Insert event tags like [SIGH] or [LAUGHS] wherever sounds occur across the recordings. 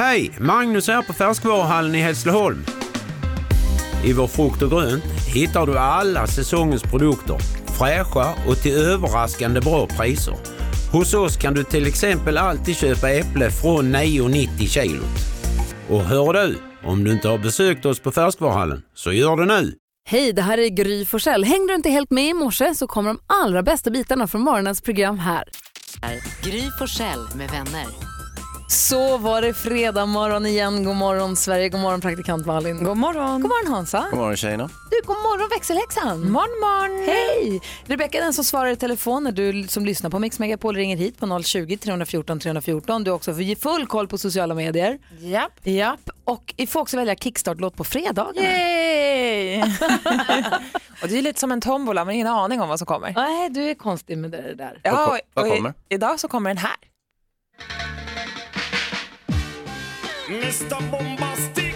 Hej! Magnus här på Färskvaruhallen i Hässleholm. I vår frukt och grönt hittar du alla säsongens produkter, fräscha och till överraskande bra priser. Hos oss kan du till exempel alltid köpa äpple från 9,90 kilot. Och hör du, om du inte har besökt oss på Färskvaruhallen, så gör det nu! Hej, det här är Gry Forssell. Hängde du inte helt med i morse så kommer de allra bästa bitarna från morgonens program här. Gry Forssell med vänner. Så var det fredag morgon igen. God morgon Sverige, god morgon praktikant Malin. God morgon. God morgon Hansa. God morgon tjejerna. Du, god morgon växelhäxan. Morgon, morgon. Hej! Rebecka den som svarar i telefon när du som lyssnar på Mix Megapol ringer hit på 020-314 314. Du också får full koll på sociala medier. Japp. Japp. Och vi får också välja kickstart-låt på fredagarna. Yay! [LAUGHS] och det är lite som en tombola, man har ingen aning om vad som kommer. Nej, du är konstig med det där. Ja, vad och i- kommer? Idag så kommer den här. Mr. Bombastic.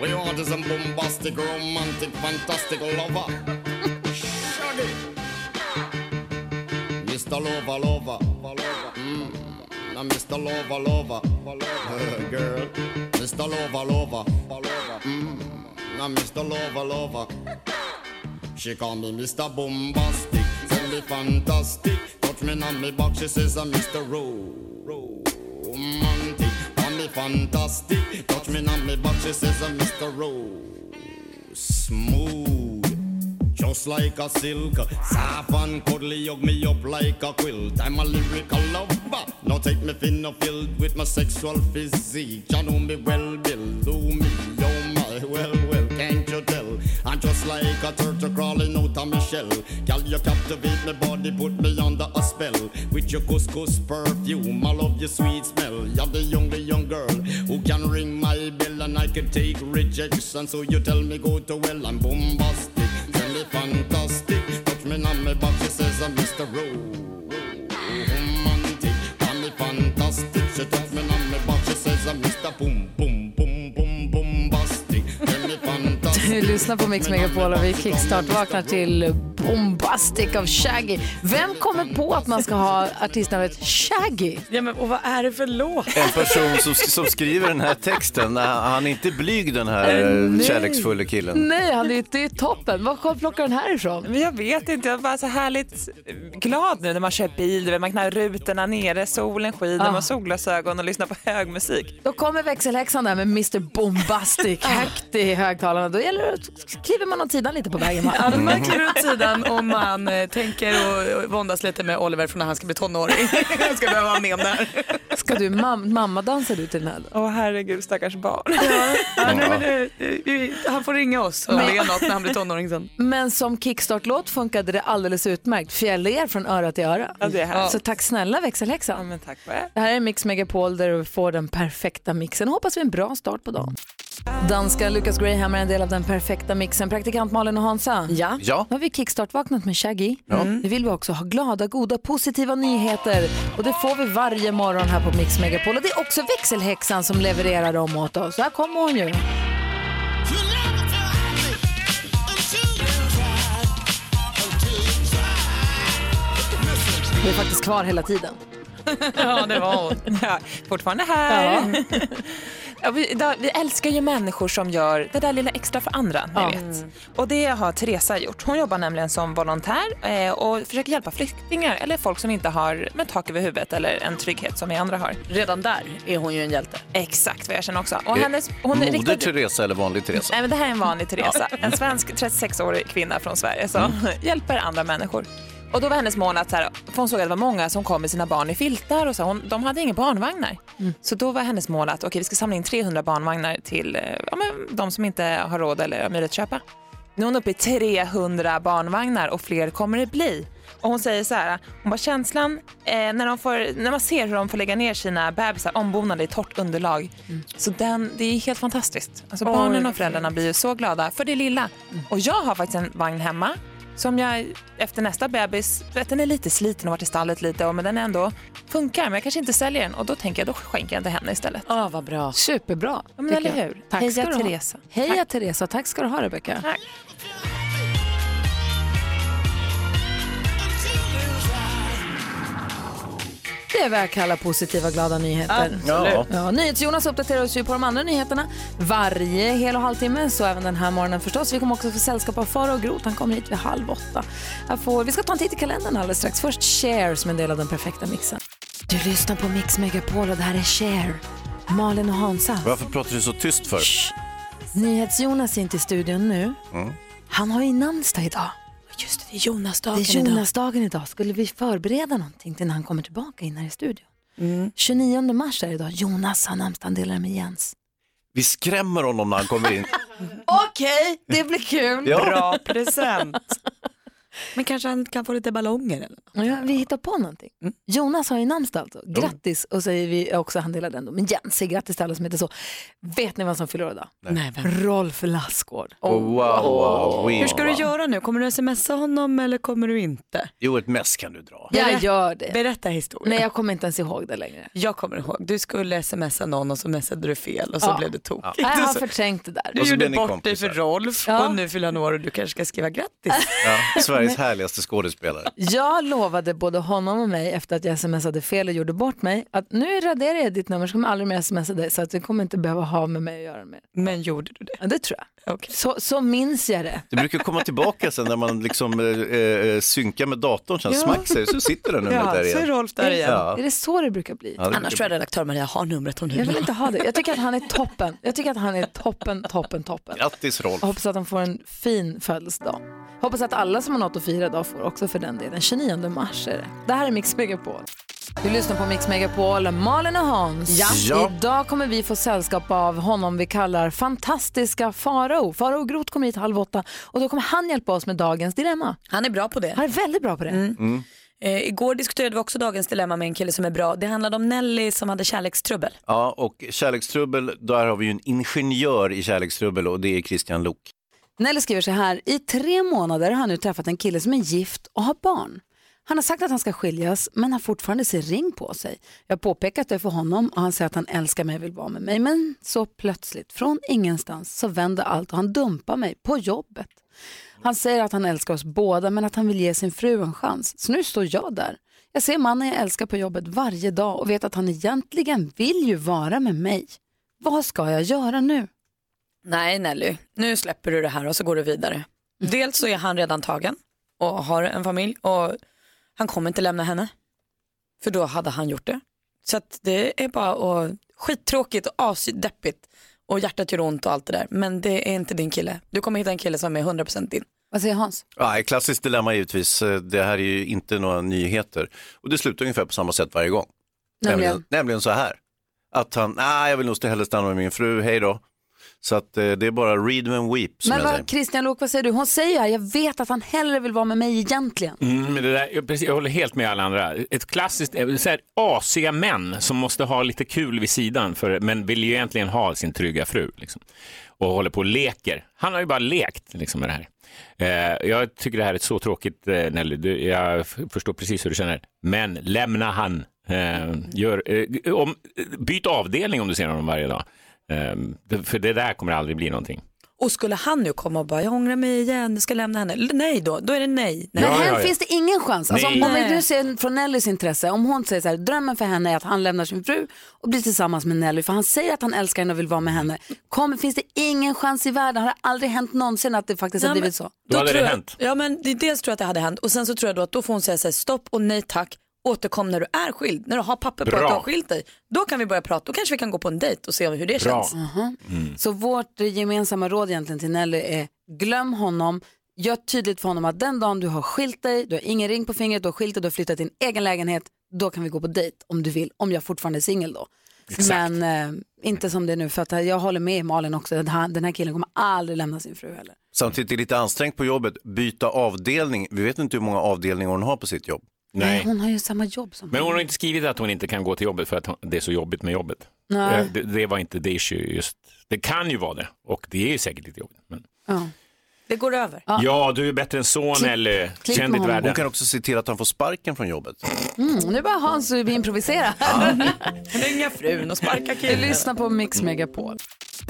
We want is a bombastic, romantic, fantastic lover. Shaggy. Mr. Lover, lover. Mm. Now Mr. Lover, lover. [LAUGHS] Girl. Mr. Lover, lover. Mm. Now Mr. Lover, lover. She call me Mr. Bombastic, tell me fantastic. Touch me on me back, she says I'm Mr. Ro- Romantic. Me fantastic, touch me on me back, she says I'm Mr. Ro- Smooth. Just like a silk, soft and cuddly, hug me up like a quilt. I'm a lyrical lover. Now take me thin or filled with my sexual physique. You know me well, Bill. Do me, oh my, well, just like a turtle crawling out of my shell. Girl, you captivate my body, put me under a spell. With your couscous perfume, I love your sweet smell. You're the only young girl who can ring my bell, and I can take rejection. So you tell me go to well, I'm bombastic. Tell me fantastic. Touch me on my back, she says I'm Mr. Romantic. Tell me fantastic. She touch me on my back, she says I'm Mr. Boom, boom, Du lyssnar på Mix Megapol och vi kickstart-vaknar till Bombastic av Shaggy. Vem kommer på att man ska ha artistnamnet Shaggy? Ja, men, och vad är det för låt? En person som, som skriver den här texten, han är inte blyg den här eh, nej. kärleksfulla killen. Nej, han är, det är toppen. Var plockar den här ifrån? Men jag vet inte, jag är bara så härligt glad nu när man kör bil, man kan ha rutorna nere, solen skiner, man har solglasögon och lyssnar på hög musik. Då kommer växelhäxan där med Mr Bombastic [LAUGHS] högt i högtalarna. Då gäller kliver man åt sidan lite på vägen. va? Ja, man kliver åt sidan och man eh, tänker och, våndas lite med Oliver från när han ska bli tonåring. Jag ska behöva vara med om här. Ska du mam mamma dansar du till den här? Åh herregud, stackars barn. Ja, nej, men, han får ringa oss om det är något när han blir tonåring sen. Men som kickstart-låt funkade det alldeles utmärkt. Fjäller från öra till öra. Ja, det är härligt. Så tack snälla Ja, växelhäxan. men tack för det. Det här är Mix Megapol där du får den perfekta mixen. Hoppas vi en bra start på dagen. Danska Lucas Graham är en del av den perfekta mixen. Praktikant Malin och Hansa. Ja. Ja, Nu har vi kickstart-vaknat med Shaggy. Nu vill vi också ha glada, goda, positiva nyheter. Och det får vi varje morgon här på Mix Megapol. Och det är också växelhäxan som levererar dem åt oss. Så här kommer hon ju. Vi är faktiskt kvar hela tiden. [LAUGHS] Ja, det var hon. Ja, fortfarande här. Ja, [LAUGHS] vi, da, vi älskar ju människor som gör det där lilla extra för andra. Ni Ja. vet. Och det har Teresa gjort. Hon jobbar nämligen som volontär eh, och försöker hjälpa flyktingar eller folk som inte har med tak över huvudet eller en trygghet som vi andra har. Redan där är hon ju en hjälte. Exakt vad jag känner också. Och hennes, hon Moder riktade- Teresa eller vanlig Teresa? Nej, men det här är en vanlig Teresa. En svensk 36-årig kvinna från Sverige som [LAUGHS] hjälper andra människor. Och då var hennes mål att, så här, för hon såg att det var många som kom med sina barn i filtar och så, hon, de hade inga barnvagnar. Så då var hennes mål att okay, vi ska samla in 300 barnvagnar till eh, ja, men, de som inte har råd eller har möjlighet att köpa. Nu är hon uppe i 300 barnvagnar och fler kommer det bli. Och hon säger så här, hon bara känslan eh, när, de får, när man ser hur de får lägga ner sina bebisar ombonade i torrt underlag. Så den, det är helt fantastiskt. Alltså barnen och föräldrarna blir så glada för det lilla. Och jag har faktiskt en vagn hemma som jag efter nästa bebis, vet, den är lite sliten och varit i stallet lite och men den ändå funkar men jag kanske inte säljer den och då tänker jag då skänker jag den till henne istället. Ja, vad bra. Superbra. Ja, men eller jag. hur? Tack Heja ska du ha. Teresa. Heja Tack. Teresa. Tack ska du ha Rebecka. Tack. Det är vad jag kallar positiva, glada nyheter. Ja. Ja, NyhetsJonas uppdaterar oss ju på de andra nyheterna varje hel och halvtimme, så även den här morgonen förstås. Vi kommer också få sällskap av Farao Groth, han kommer hit vid halv åtta. Jag får, vi ska ta en titt i kalendern alldeles strax. Först Cher som en del av den perfekta mixen. Du lyssnar på Mix Megapol och det här är Cher. Malin och Hansa. Varför pratar du så tyst för? NyhetsJonas är inte i studion nu. Han har ju namnsdag idag. Just det, det är Jonasdagen Det är Jonasdagen idag. Skulle vi förbereda någonting till när han kommer tillbaka in här i studion? 29 mars är det idag. Jonas har namnsdag, han delar det med Jens. Vi skrämmer honom när han kommer in. [LAUGHS] Okej, det blir kul. Ja. Bra present. Men kanske han kan få lite ballonger eller? Ja, vi hittar på någonting. Jonas har ju namnsdag alltså. Grattis och säger vi också, han delar den då. Men Jens säger grattis till alla som heter så. Vet ni vad som fyller år idag? Nej, vem? Rolf Lassgård. Oh, wow, wow, Hur ska du göra nu? Kommer du smsa honom eller kommer du inte? Jo, ett mess kan du dra. Jag gör det. Berätta historien. Nej, jag kommer inte ens ihåg det längre. Jag kommer ihåg, du skulle smsa någon och så messade du fel och så Ja. blev det tokigt. Jag har Så- förträngt det där. Du så gjorde bort dig för Rolf Ja. och nu fyller han år och du kanske ska skriva grattis. Ja, Sveriges härligaste skådespelare. Jag lovade både honom och mig efter att jag smsade fel och gjorde bort mig att nu raderar jag ditt nummer så kommer jag aldrig mer smsa dig så att du kommer inte behöva ha med mig att göra mer. Men gjorde du det? Ja, det tror jag. Okej. Så, så minns jag det. Det brukar komma tillbaka sen när man liksom eh, eh, synkar med datorn, sen Ja. smack säger så sitter den numret Ja, där så är igen. Rolf där igen. Ja. Är det så det brukar bli? Ja, det Annars tror jag redaktör Maria har numret hon Jag vill inte ha det. Jag tycker att han är toppen. Jag tycker att han är toppen, toppen, toppen. Grattis Rolf. Jag hoppas att han får en fin födelsedag. Hoppas att alla som har något att fira idag får också för den delen. 29 mars är det. Det här är Mix Megapol. Du lyssnar på Mix Megapol, Malin och Hans. Ja. Idag kommer vi få sällskap av honom vi kallar fantastiska Farao. Farao Groth kommer hit halv åtta och då kommer han hjälpa oss med dagens dilemma. Han är bra på det. Han är väldigt bra på det. Eh, igår diskuterade vi också dagens dilemma med en kille som är bra. Det handlade om Nelly som hade kärlekstrubbel. Ja, och kärlekstrubbel, där har vi ju en ingenjör i kärlekstrubbel och det är Christian Lok. Nelly skriver så här. I tre månader har han nu träffat en kille som är gift och har barn. Han har sagt att han ska skiljas men har fortfarande sin ring på sig. Jag har påpekat det för honom och han säger att han älskar mig och vill vara med mig. Men så plötsligt, från ingenstans, så vänder allt och han dumpar mig på jobbet. Han säger att han älskar oss båda men att han vill ge sin fru en chans. Så nu står jag där. Jag ser mannen jag älskar på jobbet varje dag och vet att han egentligen vill ju vara med mig. Vad ska jag göra nu? Nej Nelly, nu släpper du det här och så går du vidare. Dels så är han redan tagen och har en familj och han kommer inte lämna henne. För då hade han gjort det. Så att det är bara och, skittråkigt och asdeppigt och hjärtat gör ont och allt det där. Men det är inte din kille. Du kommer hitta en kille som är 100% din. Vad säger Hans? Ja, ett klassiskt dilemma givetvis. Eh, Det här är ju inte några nyheter. Och det slutar ungefär på samma sätt varje gång. Nämligen? Nämligen, nämligen så här. Att han, nej jag vill nog hellre stanna med min fru, hej då. Så att eh, det är bara read and weep som Men jag säger. vad, Christian Lok, vad säger du? Hon säger här, jag vet att han hellre vill vara med mig egentligen. Mm, men det där, jag, precis, jag håller helt med alla andra. Ett klassiskt, eh, så här, asiga män som måste ha lite kul vid sidan, för, men vill ju egentligen ha sin trygga fru. Liksom, och håller på och leker. Han har ju bara lekt liksom, med det här. Eh, jag tycker det här är så tråkigt, eh, Nelly. Du, jag förstår precis hur du känner. Men lämna han. Eh, gör, eh, om, byt avdelning om du ser honom varje dag. Eh, det, för det där kommer aldrig bli någonting. Och skulle han nu komma och bara, jag ångrar mig igen, jag ska lämna henne. Nej då, då är det nej. nej. Men här ja, ja. finns det ingen chans. Alltså, om, Nej. om vi Nej. nu ser från Nellys intresse, om hon säger så här, drömmen för henne är att han lämnar sin fru och blir tillsammans med Nelly, för han säger att han älskar henne och vill vara med henne. Kommer, finns det ingen chans i världen, har det aldrig hänt någonsin att det faktiskt har Ja, men- blivit så? Då hade tror det jag, hänt. Ja men det, dels tror jag att det hade hänt och sen så tror jag då att då får hon säga så här, stopp och nej tack. Återkom när du är skild, när du har papper på att du har skilt dig. Då kan vi börja prata, då kanske vi kan gå på en dejt och se hur det Bra. känns. Så vårt eh, gemensamma råd egentligen till Nelly är, glöm honom, gör tydligt för honom att den dagen du har skilt dig, du har ingen ring på fingret, du har skilt dig, du har flyttat till din egen lägenhet, då kan vi gå på dejt om du vill, om jag fortfarande är singel då. Men eh, inte som det är nu, för att jag håller med Malin också, den här, den här killen kommer aldrig lämna sin fru heller. Samtidigt är det lite ansträngt på jobbet, byta avdelning. Vi vet inte hur många avdelningar hon har på sitt jobb. Nej. Hon har ju samma jobb som Men hon har inte skrivit att hon inte kan gå till jobbet för att hon- det är så jobbigt med jobbet. Nej. Eh, Det, det var inte det issue just. Det kan ju vara det och det är ju säkert lite jobbigt. Men... Ja. Det går över. Ja. du är bättre än Klipp- Nelly. klipp Känn ditt värde. Hon kan också se till att han får sparken från jobbet. Mm, nu bara Hans improvisera. [LAUGHS] Ringa frun och sparka killen. lyssnar på Mix Megapol.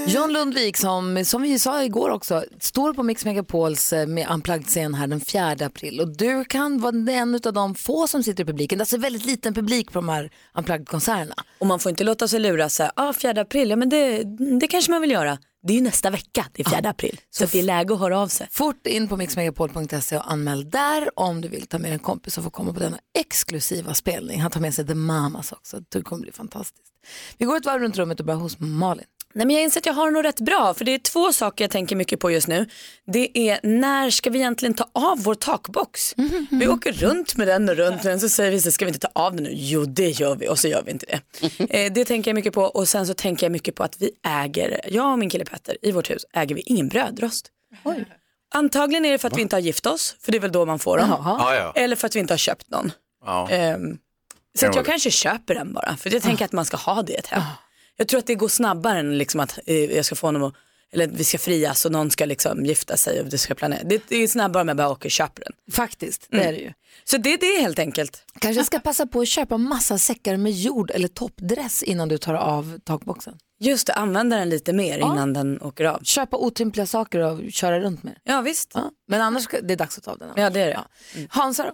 John Lundvik som, som vi sa igår också, står på Mix Megapols eh, med Unplugged-scen här den 4 april och du kan vara en av de få som sitter i publiken. Det är alltså väldigt liten publik på de här Unplugged-konserterna. Och man får inte låta sig luras, så här, ah, 4 april, ja men det, det kanske man vill göra. Det är ju nästa vecka, det är 4 april. Så att det är läge att höra av sig. Fort in på mixmegapol.se och anmäl där om du vill ta med en kompis och få komma på denna exklusiva spelning. Han tar med sig The Mamas också, det kommer bli fantastiskt. Vi går ett varv runt rummet och börjar hos Malin. Nej, men jag inser att jag har nog rätt bra, för det är två saker jag tänker mycket på just nu. Det är när ska vi egentligen ta av vår takbox? Vi åker runt med den och runt med den så säger vi så ska vi inte ta av den nu? Jo det gör vi och så gör vi inte det. [LAUGHS] Eh, det tänker jag mycket på och sen så tänker jag mycket på att vi äger, jag och min kille Petter i vårt hus äger vi ingen brödrost. Antagligen är det för att vi inte har gift oss, för det är väl då man får dem. Ja, ja. Eller för att vi inte har köpt någon. Ja. Ehm, så jag kanske köper den bara, för jag tänker att man ska ha det i ett hem. Jag tror att det går snabbare än liksom att eh, jag ska få honom att, eller att vi ska frias och någon ska liksom gifta sig och det ska planera. Det, det är snabbare om jag bara åker och köper den. Faktiskt, det är det ju. Så det, det är helt enkelt. Kanske ska passa på att köpa massa säckar med jord eller toppdress innan du tar av takboxen. Just det, använda den lite mer innan den åker av. Köpa otympliga saker och köra runt med. Ja visst. Ja. Men annars ska, det är dags att ta av den. Ja det är det. Hansa då?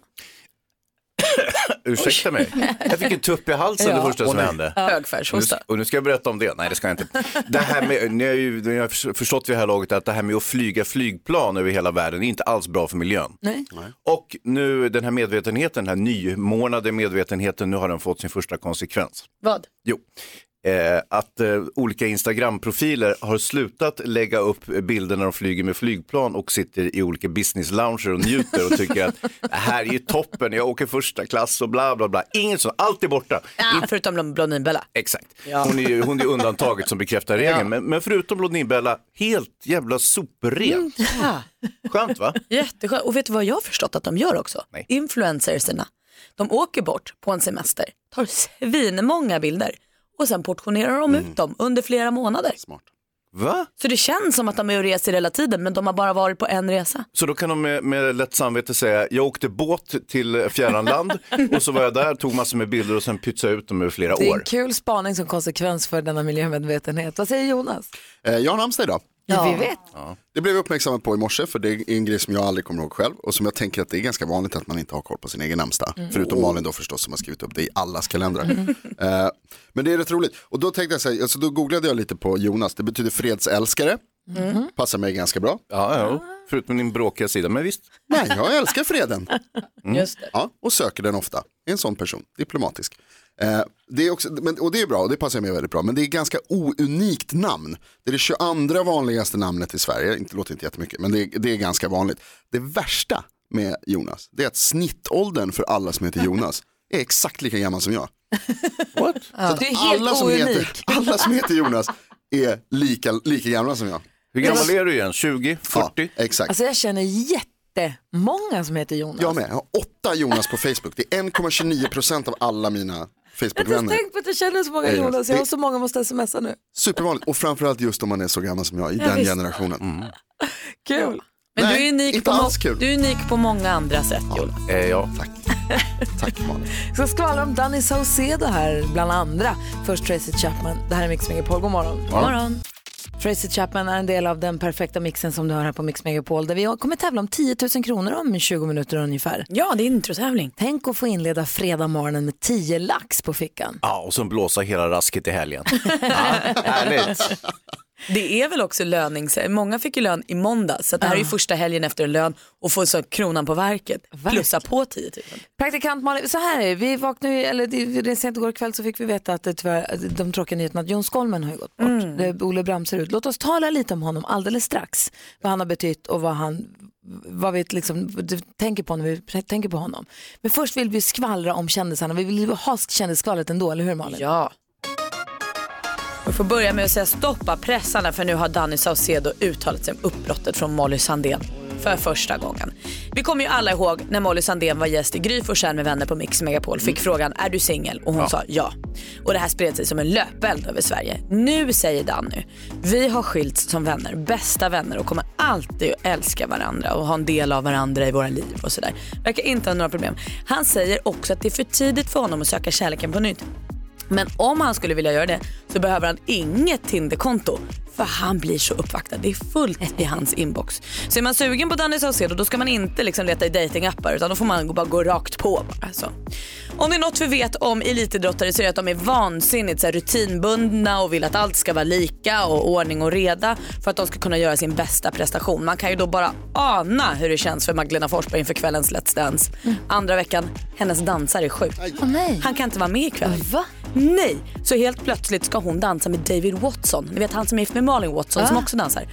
[LAUGHS] Ursäkta mig, jag fick en tupp i halsen det första som hände. Och nu, Högfärdshosta. och nu ska jag berätta om det. Nej, det ska jag inte. Det här med, ni har ju ni har förstått vid det här laget att det här med att flyga flygplan över hela världen är inte alls bra för miljön. Nej. Och nu den här medvetenheten, den här nymornade medvetenheten, nu har den fått sin första konsekvens. Vad? Jo. Eh, att eh, olika Instagram-profiler har slutat lägga upp bilder när de flyger med flygplan och sitter i olika business lounger och njuter och tycker att det här är ju toppen, jag åker första klass och bla bla bla. Inget sånt, allt är borta. Ja, förutom Blondinbella. Exakt. Hon, är, ju- hon är undantaget som bekräftar regeln. Ja. Men, men förutom Blondinbella, helt jävla superrent. Ja. Skönt va? Jätteskönt. Och vet du vad jag har förstått att de gör också? Nej. Influencerserna. De åker bort på en semester, tar svinmånga bilder och sen portionerar de ut dem under flera månader. Smart. Va? Så det känns som att de är och reser hela tiden men de har bara varit på en resa. Så då kan de med, med lätt samvete säga, jag åkte båt till fjärran land [LAUGHS] och så var jag där, tog massor med bilder och sen pytsade ut dem över flera Det är en år. kul spaning som konsekvens för denna miljömedvetenhet. Vad säger Jonas? Eh, jag har namnsdag idag. Ja. Vi vet. Det blev jag uppmärksammad på i morse för det är en grej som jag aldrig kommer ihåg själv och som jag tänker att det är ganska vanligt att man inte har koll på sin egen namnsdag. Förutom Malin då förstås som har skrivit upp det i allas kalendrar. [LAUGHS] Eh, men det är rätt roligt och då tänkte jag säga, alltså då googlade jag lite på Jonas, det betyder fredsälskare. Passar mig ganska bra. Ja, ja. Förutom din bråkiga sida, men visst. Nej, jag älskar freden. [LAUGHS] Just det. Ja, och söker den ofta. Är en sån person, diplomatisk. Eh, det är också, men, och det är bra, och det passar mig väldigt bra. Men det är ganska ounikt namn. Det är det 22 vanligaste namnet i Sverige. Det låter inte jättemycket, men det är, det är ganska vanligt. Det värsta med Jonas, det är att snittåldern för alla som heter Jonas är exakt lika gammal som jag. [LAUGHS] What? Så är helt alla, som heter, [LAUGHS] alla som heter Jonas är lika, lika gamla som jag. Hur gammal är du igen? 20? 40? Ja, exakt. Alltså jag känner jättemånga som heter Jonas. Jag med, jag har åtta Jonas på Facebook. Det är 1,29% av alla mina Jag har inte Facebook-vänner. tänkt på att jag känner så många Jonas. Jag har så många måste smsa nu. Supervanligt och framförallt just om man är så gammal som jag i den visst. generationen. Kul. Men Nej, du, är unik inte på alls kul. du är unik på många andra sätt Jonas. Eh, ja. Tack. [LAUGHS] Tack Malin. Jag ska skvallra om Danny Saucedo här bland andra. Först Tracy Chapman. Det här är Mix Megapol. God morgon. God morgon. Tracy Chapman är en del av den perfekta mixen som du hör här på Mix Megapol där vi kommer tävla om 10 000 kronor om 20 minuter ungefär. Ja, det är introtävling. Tänk att få inleda fredag morgonen med 10 lax på fickan. ja, och sen blåsa hela rasket i helgen. [LAUGHS] Ja, härligt. Det är väl också lönings... Många fick ju lön i måndag så det här är ju första helgen efter en lön och få så kronan på verket. Plussa på 10 000. Praktikant Malin, så här är. Vi vaknade, eller det- sent igår kväll så fick vi veta att det tyvärr, de tråkiga nyheterna att Jon Skolmen har gått bort. Mm. Det, Ole Bramser ut. Låt oss tala lite om honom alldeles strax. Vad han har betytt och vad han vad vi liksom, tänker på när vi tänker på honom. Men först vill vi skvallra om kändisarna. Vi vill ha kändisskvallret ändå, eller hur Malin? Ja. Vi får börja med att säga stoppa pressarna för nu har Danny Saucedo uttalat sig om uppbrottet från Molly Sandén för första gången. Vi kommer ju alla ihåg när Molly Sandén var gäst i Gry Forssell med vänner på Mix Megapol fick frågan är du singel och hon sa ja. Och det här spred sig som en löpeld över Sverige. Nu säger Danny, vi har skilts som vänner, bästa vänner och kommer alltid att älska varandra och ha en del av varandra i våra liv och sådär. Verkar inte ha några problem. Han säger också att det är för tidigt för honom att söka kärleken på nytt. Men om han skulle vilja göra det så behöver han inget Tinderkonto. För han blir så uppvaktad. Det är fullt i hans inbox. Så är man sugen på Danny Saucedo då ska man inte liksom leta i datingappar utan då får man bara gå rakt på. Bara, så. Om det är något vi vet om elitidrottare så är det att de är vansinnigt så här, rutinbundna och vill att allt ska vara lika och ordning och reda för att de ska kunna göra sin bästa prestation. Man kan ju då bara ana hur det känns för Magdalena Forsberg inför kvällens Let's Dance. Andra veckan, hennes dansare är sjuk. nej. Han kan inte vara med ikväll. Va? Nej, så helt plötsligt ska hon dansa med David Watson. Ni vet han som är gift med Malin Watson som också dansar.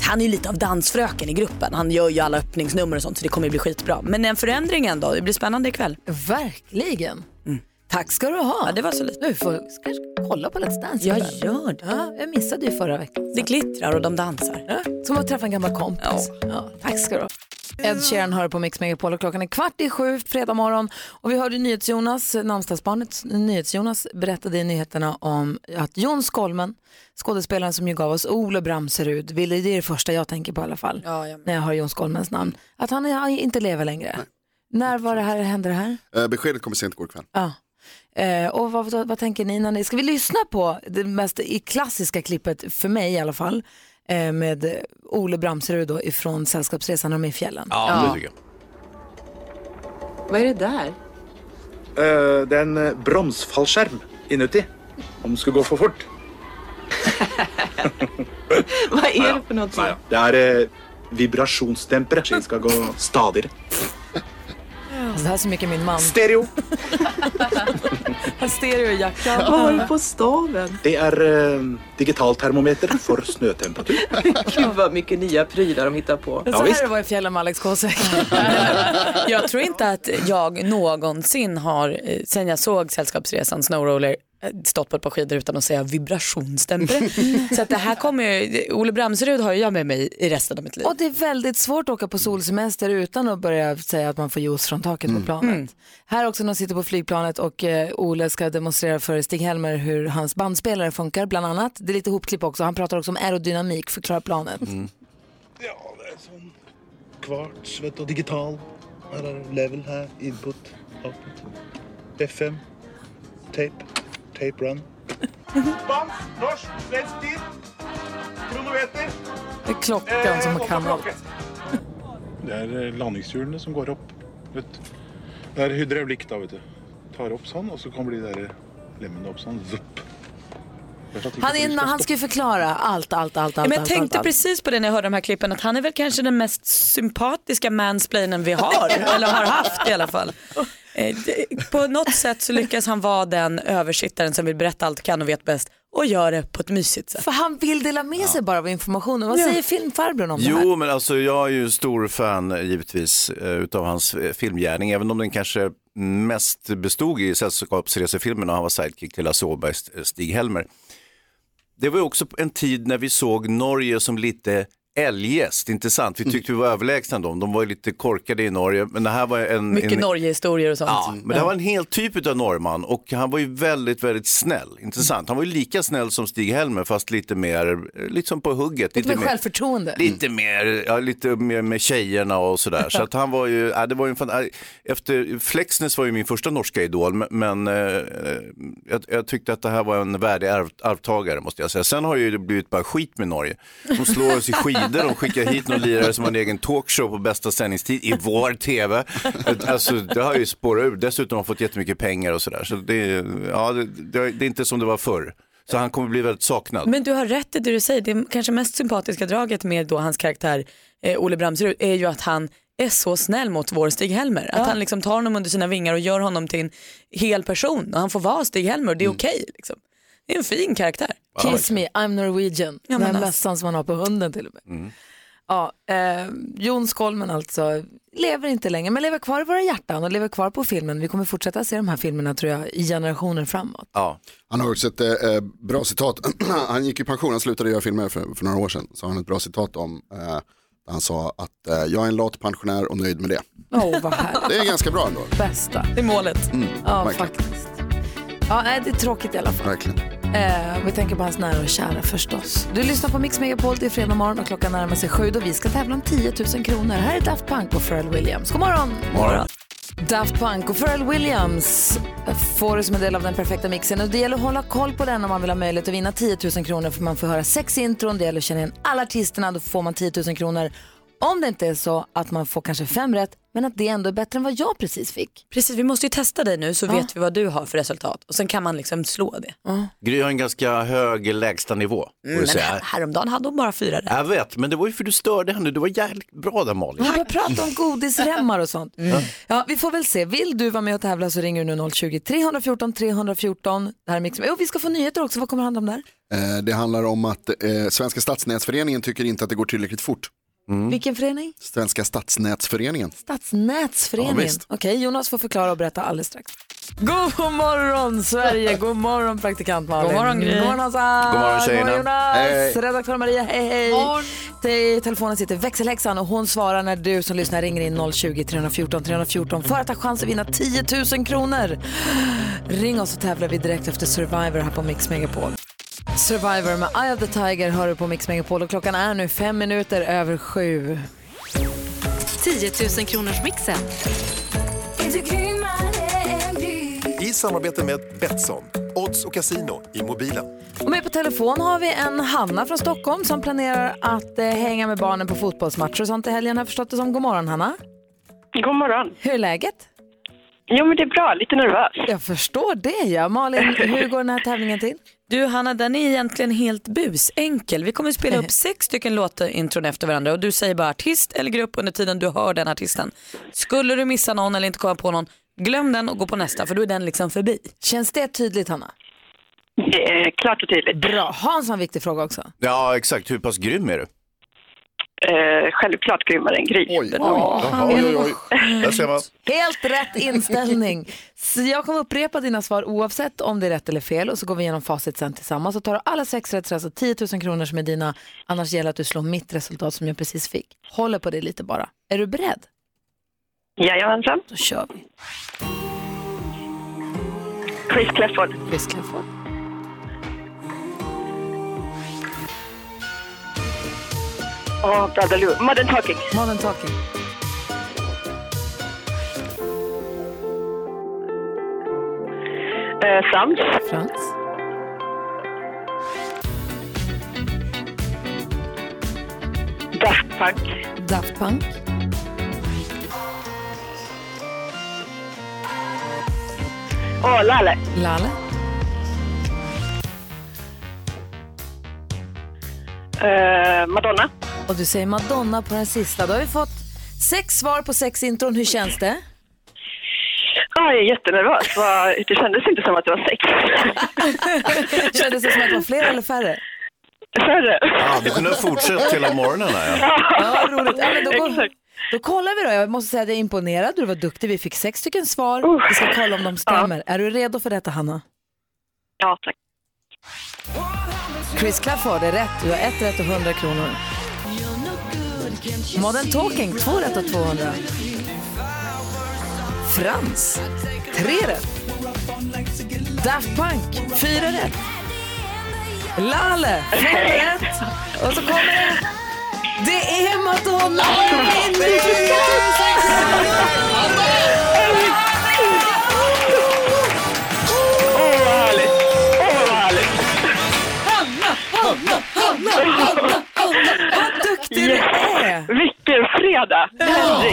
Han är ju lite av dansfröken i gruppen. Han gör ju alla öppningsnummer och sånt så det kommer ju bli skitbra. Men en förändring ändå. Det blir spännande ikväll. Verkligen. Tack ska du ha. Ja, det var så lite. Du får kanske kolla på Let's Dance. Jag ikväll. gör det. Ja, jag missade ju förra veckan. Det glittrar och de dansar. Ja, som att träffa en gammal kompis. Ja. tack ska du ha. Ed Sheeran hör på Mix Megapol och klockan är kvart i sju fredag morgon. Och vi hörde NyhetsJonas, namnsdagsbarnet NyhetsJonas berättade i nyheterna om att Jon Skolmen, skådespelaren som ju gav oss Ole Bramserud, vill- det är det första jag tänker på i alla fall Ja, jag när jag hör Jon Skolmens namn, att han inte lever längre. När var det här, hände det här? Eh, beskedet kommer sent igår kväll. Ja. Eh, och vad, vad, vad tänker ni när ni, ska vi lyssna på det mest i klassiska klippet, för mig i alla fall, eh, med Ole Bramserud då ifrån Sällskapsresan när de är i fjällen. Ja, det tycker jag. Vad är det där? Eh, det är en eh, bromsfallskärm inuti. Om det skulle gå för fort. [LAUGHS] Vad är det för någonting? Det är eh, vibrationsdämpare. Det ska gå stadigare. Alltså, det här är så mycket min man. Stereo. [LAUGHS] Han stereo i jackan. Vad har du på staven? Det är eh, digital termometer för snötemperatur. [LAUGHS] Gud vad mycket nya prylar de hittar på. Så här det var i fjällen med Alex Kosek. [LAUGHS] Jag tror inte att jag någonsin har, eh, sen jag såg Sällskapsresan Snowroller, stått på ett par skidor utan att säga vibrationsdämpare. [LAUGHS] Så att det här kommer ju, Ole Bramserud har jag med mig i resten av mitt liv. Och det är väldigt svårt att åka på solsemester utan att börja säga att man får juice från taket på planet. Här också när de sitter på flygplanet och eh, Ole ska demonstrera för Stig-Helmer hur hans bandspelare funkar bland annat. Det är lite hopklipp också. Han pratar också om aerodynamik, förklarar planet. Ja, det är sån kvarts, vet du, digital. Här är level här, input, output. FM, tape, tape run. Spansk, norsk, svensk tid. Kronometer. Det är klockan som man kan allt. Det är eh, landningshjulene som går upp. Vet. Det är hydraulikk da, vet du. Tar upp sånn, og så kommer de der lemmene opp sånn. Er ikke Han, är, han ska ju förklara allt, allt, allt, allt. Men jag allt, tänkte allt, allt. precis på det när jag hörde de här klippen att han är väl kanske den mest sympatiska mansplainen vi har, [LAUGHS] eller har haft i alla fall. Eh, På något sätt så lyckas han vara den översittaren som vill berätta allt kan och vet bäst och gör det på ett mysigt sätt. För han vill dela med sig bara av informationen. Vad säger filmfarbrorn om det här? Jo, men alltså jag är ju stor fan eh, givetvis eh, utav hans filmgärning, även om den kanske mest bestod i Sällskapsresefilmen och han var sidekick till Lasse Åberg, St- Stig-Helmer. Det var ju också en tid när vi såg Norge som lite eljest, inte sant? Vi tyckte vi var överlägsna dem, de var ju lite korkade i Norge, men det här var en... Mycket en... Norge-historier och sånt. Ja, men det här var en helt typ av norrman och han var ju väldigt, väldigt snäll. Intressant. Han var ju lika snäll som Stig-Helmer fast lite mer, eh, lite som på hugget. Lite med självförtroende. Lite mer, ja, lite mer med tjejerna och sådär. Så att han var ju, ja, det var ju en fan, ja, efter, Flexness var ju min första norska idol, men, eh, jag, jag tyckte att det här var en värdig arv, arvtagare måste jag säga. Sen har ju det blivit bara skit med Norge. De slår oss i skidor, de skickar hit någon lirare som har en egen talkshow på bästa sändningstid i vår tv. Alltså det har ju spårat ur, dessutom har de fått jättemycket pengar och sådär. Så det, ja, det, det, det är inte som det var förr. Så han kommer bli väldigt saknad. Men du har rätt i det du säger. Det kanske mest sympatiska draget med då hans karaktär eh, Olle Bramserud är ju att han är så snäll mot vår Stig-Helmer. Att han liksom tar honom under sina vingar och gör honom till en hel person. Och han får vara Stig-Helmer och det är okej. liksom. Det är en fin karaktär. Kiss me, I'm Norwegian. Ja, Den här alltså. mössan som man har på hunden till och med. Mm. Ja, eh, Jon Skolmen alltså lever inte längre men lever kvar i våra hjärtan och lever kvar på filmen. Vi kommer fortsätta se de här filmerna tror jag i generationer framåt. Ja. Han har också ett eh, bra citat. [CLEARS THROAT] han gick i pension, han slutade göra filmer för, för några år sedan. Så har han ett bra citat om, eh, han sa att eh, jag är en lat pensionär och nöjd med det. Åh, vad härligt. Det är ganska bra ändå. Bästa. Det är målet. Mm, Ja, verkligen. faktiskt. Ja, nej, det är tråkigt i alla fall. verkligen. Eh, vi tänker på hans nära och kära förstås. Du lyssnar på Mix Megapol, är fredag morgon och klockan närmar sig sju och vi ska tävla om 10 000 kronor. Här är Daft Punk och Pharrell Williams. God morgon! Morgon. Daft Punk och Pharrell Williams får det som en del av den perfekta mixen. Och det gäller att hålla koll på den om man vill ha möjlighet att vinna 10 000 kronor för man får höra sex intron. Det gäller att känna igen alla artisterna, då får man 10 000 kronor. Om det inte är så att man får kanske fem rätt, men att det ändå är bättre än vad jag precis fick. Precis, vi måste ju testa dig nu så vet vi vad du har för resultat och sen kan man liksom slå det. Gry har en ganska hög lägstanivå. Mm, men säga. här, häromdagen hade hon bara fyra rätt. Jag vet, men det var ju för du störde henne. Du var jävligt bra där Malin. Vi prata om godisremmar och sånt. Ja, vi får väl se. Vill du vara med och tävla så ringer du nu 020-314 314. Det här är Mix. Och vi ska få nyheter också. Vad kommer det handla om där? Eh, Det handlar om att eh, Svenska stadsnätsföreningen tycker inte att det går tillräckligt fort. Vilken förening? Svenska stadsnätsföreningen. Stadsnätsföreningen. Ja. Okej, Jonas får förklara och berätta alldeles strax. God morgon Sverige, [LAUGHS] god morgon praktikant Malin. God morgon, Gry. God morgon Hansa. God morgon, tjejerna. God morgon Jonas. Hej. Redaktör Maria, hej hej. I telefonen sitter växelhäxan och hon svarar när du som lyssnar ringer in 020 314 314 för att ha chans att vinna 10 000 kronor. Ring oss så tävlar vi direkt efter Survivor här på Mix Megapol. Survivor med Eye of the Tiger hör du på Mix Megapol och klockan är nu fem minuter över sju. 10 000 kronors mixen. I samarbete med Betsson, odds och casino i mobilen. Och med på telefon har vi en Hanna från Stockholm som planerar att eh, hänga med barnen på fotbollsmatcher och sånt i helgen har jag förstått det som. God morgon Hanna. God morgon. Hur är läget? Jo, men det är bra. Lite nervös. Jag förstår det ja. Malin, hur går den här tävlingen till? Du Hanna, den är egentligen helt busenkel. Vi kommer att spela upp [LAUGHS] sex stycken låtintron efter varandra och du säger bara artist eller grupp under tiden du hör den artisten. Skulle du missa någon eller inte komma på någon, glöm den och gå på nästa för då är den liksom förbi. Känns det tydligt Hanna? Det är klart och tydligt. Bra. Hans har en viktig fråga också. Ja, exakt. Hur pass grym är du? Eh, självklart grymmare än Gry. Oj, oj, oj, oj, oj. Där ser man. Helt rätt inställning. Så jag kommer upprepa dina svar oavsett om det är rätt eller fel och så går vi igenom facit sen tillsammans och tar du alla sex rätt så alltså 10 000 kronor som är dina. Annars gäller att du slår mitt resultat som jag precis fick. Håller på det lite bara. Är du beredd? Jajamensan. Då kör vi. Chris Clefford. Chris Clefford. Lou. Modern Talking. Modern Talking. Eh, Frans. Frans. Daft Punk. Daft Punk. Och Lalle. Lalle. Eh, Madonna. Och du säger Madonna på den sista. Då har vi fått sex svar på sex intron. Hur känns det? Ja, jag är jättenervös. Det kändes inte som att det var sex. [LAUGHS] Kändes det som att det var fler eller färre? Färre. Ja, vi kunde ha fortsatt hela morgonen här. Ja. Ja, roligt. Ja, men då, går, Exakt. då kollar vi då. Jag måste säga att jag är imponerad. Du var duktig. Vi fick sex stycken svar. Vi ska kolla om de stämmer. Är du redo för detta, Hanna? Ja, tack. Chris Clafford är rätt. Du har ett rätt och 100 kronor. Modern Talking, två rätt och 200. Frans, tre rätt. Daft Punk, fyra rätt. Lalle, fem rätt. Och så kommer det. Det är Madonna! Hon vinner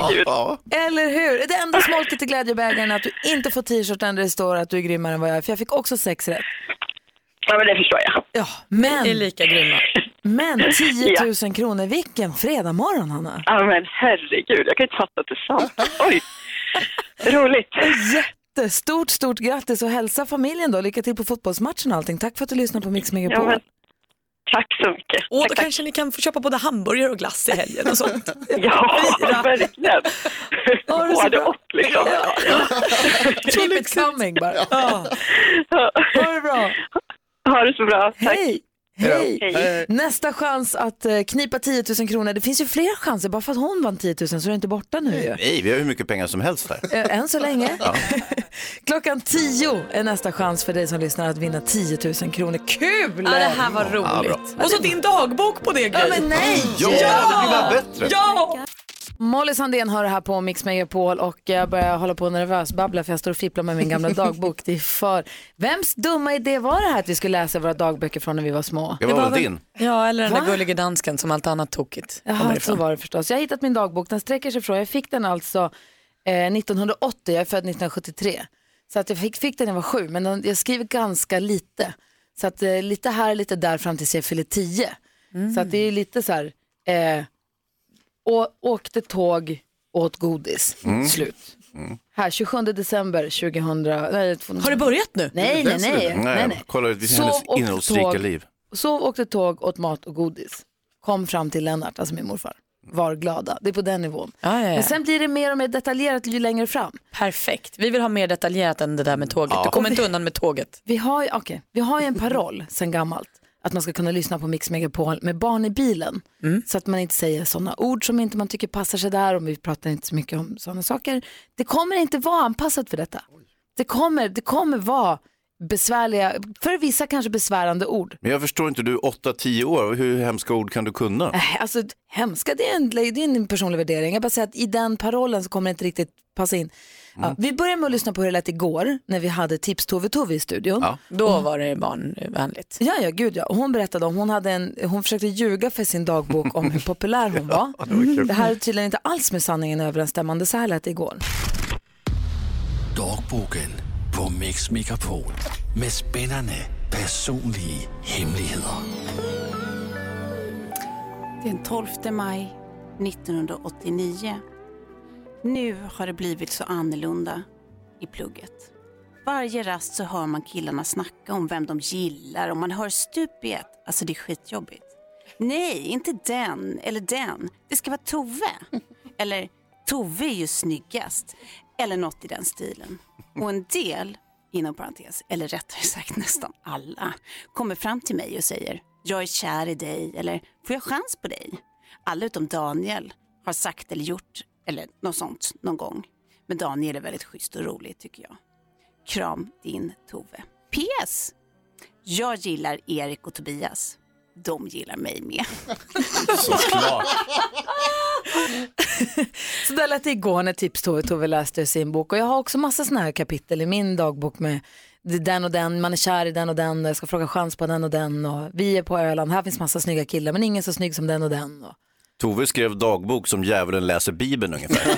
Herregud. Ja. Eller hur? Det enda smolket i glädjebägaren är att du inte får t-shirten där det står att du är grymmare än vad jag är. För jag fick också sex rätt. Ja, men det förstår jag. Ja, men, Vi är lika grymma. men [LAUGHS] 10 000 kronor. Vilken fredagmorgon, Hanna. Ja, men herregud. Jag kan inte fatta att det är sant. Oj. Roligt. Jättestort, stort grattis och hälsa familjen då. Lycka till på fotbollsmatchen och allting. Tack för att du lyssnade på Mix Megapol. Ja, men, tack så mycket. Och då tack, tack. kanske ni kan få köpa både hamburgare och glass i helgen och sånt. [LAUGHS] Ja, verkligen. [LAUGHS] Både bra. och liksom. Keep it coming bara. Ja. [LAUGHS] Ha det bra. Ha det så bra. Tack. Hej! Hej. Hej. Nästa chans att eh, knipa 10 000 kronor. Det finns ju fler chanser. Bara för att hon vann 10 000 så är det inte borta nu ju. Nej, vi har hur mycket pengar som helst här. Eh, Än så länge. [LAUGHS] Klockan 10 är nästa chans för dig som lyssnar att vinna 10 000 kronor. Kul! Ja, det här var Ja, roligt. och så din dagbok på det Ja, Gry. men nej! Ja, det blir bara bättre. Ja! Molly Sandén har det här på Mix Megapol och jag börjar hålla på nervös babbla för jag står och fipplar med min gamla [LAUGHS] dagbok. Det är för... Vems dumma idé var det här att vi skulle läsa våra dagböcker från när vi var små? Det var väl din? Ja, eller den Va? där gullige dansken som allt annat tokigt Jaha, så var det förstås. Jag har hittat min dagbok, den sträcker sig från, jag fick den alltså eh, 1980, jag är född 1973. Så att jag fick, fick den när jag var sju, men den, jag skriver ganska lite. Så att eh, lite här, lite där fram tills jag fyller tio. Så att det är lite så här, eh, å, åkte tåg, åt godis, Mm. slut. Här, 27 december 2000. Nej, Har det börjat nu? Nej, nej, nej. nej, nej. Kolla, vi ser Sov hennes och innehållsrika tåg. liv. Sov, åkte tåg, åt mat och godis. Kom fram till Lennart, alltså min morfar. Var glada. Det är på den nivån. Ja, ja, ja. Men sen blir det mer och mer detaljerat ju längre fram. Perfekt. Vi vill ha mer detaljerat än det där med tåget. Du kommer inte undan med tåget. Vi har, ju- okej, vi har ju en paroll sen gammalt. Att man ska kunna lyssna på Mix Megapol med barn i bilen. Så att man inte säger sådana ord som inte man tycker passar sig där. Och vi pratar inte så mycket om sådana saker. Det kommer inte vara anpassat för detta. Det kommer, det kommer vara besvärliga, för vissa kanske besvärande ord. Men jag förstår inte, du är 8-10 år, hur hemska ord kan du kunna? Äh, Alltså hemska, det är, en, det är en personlig värdering. Jag bara säger att i den parollen så kommer det inte riktigt passa in. Ja, vi börjar med att lyssna på hur det lät igår när vi hade Tips Tove Tove i studion. Ja. Då var det barnvänligt. Ja, ja, gud ja. Och Hon berättade om, hon, hade en, hon försökte ljuga för sin dagbok om hur populär hon var. [LAUGHS] Det här är tydligen inte alls med sanningen överensstämmande, så här lät det igår. Dagboken på Mix Megapol med spännande personliga hemligheter. Den 12 maj 1989. Nu har det blivit så annorlunda i plugget. Varje rast så hör man killarna snacka om vem de gillar och man hör stup i ett. Alltså det är skitjobbigt. Nej, inte den eller den. Det ska vara Tove. [LAUGHS] Eller Tove är ju snyggast. Eller något i den stilen. Och en del, inom parentes, eller rättare sagt nästan alla, kommer fram till mig och säger jag är kär i dig eller får jag chans på dig? Alla utom Daniel har sagt eller gjort eller något sånt någon gång. Men Daniel är väldigt schysst och rolig tycker jag. Kram din Tove. PS. Jag gillar Erik och Tobias. De gillar mig med. [LAUGHS] Såklart. Så där lät det igår när Tips Tove Tove läste sin bok. Och jag har också massa sådana här kapitel i min dagbok med den och den, man är kär i den och den, jag ska fråga chans på den och den och vi är på Öland, här finns massa snygga killar men ingen så snygg som den och den. Och... Tove skrev dagbok som djävulen läser Bibeln ungefär. [LAUGHS]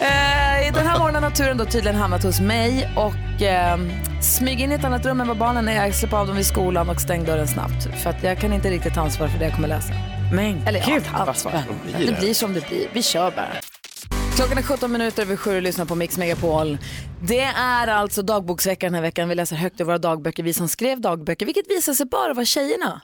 Eh, den här morgonen har turen då tydligen hamnat hos mig och eh, smyg in i ett annat rum än vad barnen är. Jag släpper av dem vid skolan och stäng dörren snabbt. För att jag kan inte riktigt ta ansvar för det jag kommer läsa. Men Eller gud, ja, ansvar. Det blir som det blir. Vi kör bara. Klockan är 17 minuter över sju och lyssnar på Mix Megapol. Det är alltså dagboksvecka den här veckan. Vi läser högt ur våra dagböcker, vi som skrev dagböcker, vilket visar sig bara vara tjejerna.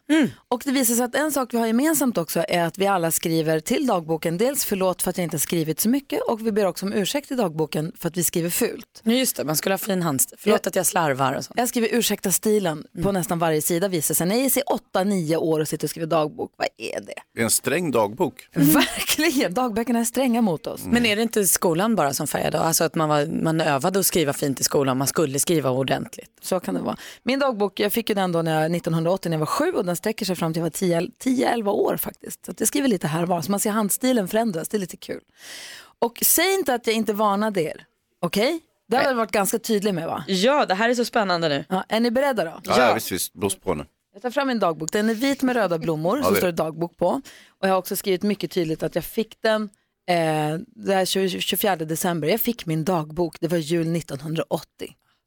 Och det visar sig att en sak vi har gemensamt också är att vi alla skriver till dagboken, dels förlåt för att jag inte har skrivit så mycket och vi ber också om ursäkt i dagboken för att vi skriver fult. Ja, Just det, man skulle ha fin handstil. Förlåt att jag slarvar och sånt. Jag skriver ursäkta stilen på nästan varje sida visar sig. När jag är 8-9 år och sitter och skriver dagbok, vad är det? Det är en sträng dagbok. Verkligen, dagböckerna är stränga mot oss. Men är det inte skolan bara som färgade? Alltså att man, var, man övade att skriva fint i skolan, man skulle skriva ordentligt. Så kan det vara. Min dagbok, jag fick ju den då när jag, 1980 när jag var sju och den sträcker sig fram till jag var 10-11 år faktiskt. Så jag skriver lite här och var, så man ser handstilen förändras, det är lite kul. Och säg inte att jag inte varnade er, okej? Det har jag varit ganska tydlig med va? Ja, det här är så spännande nu. Ja, är ni beredda då? Ja, ja. visst, visst. Blås på nu. Jag tar fram min dagbok. Den är vit med röda blommor det- står det dagbok på. Och jag har också skrivit mycket tydligt att jag fick den eh, det här 20 24 december. Jag fick min dagbok, det var jul 1980.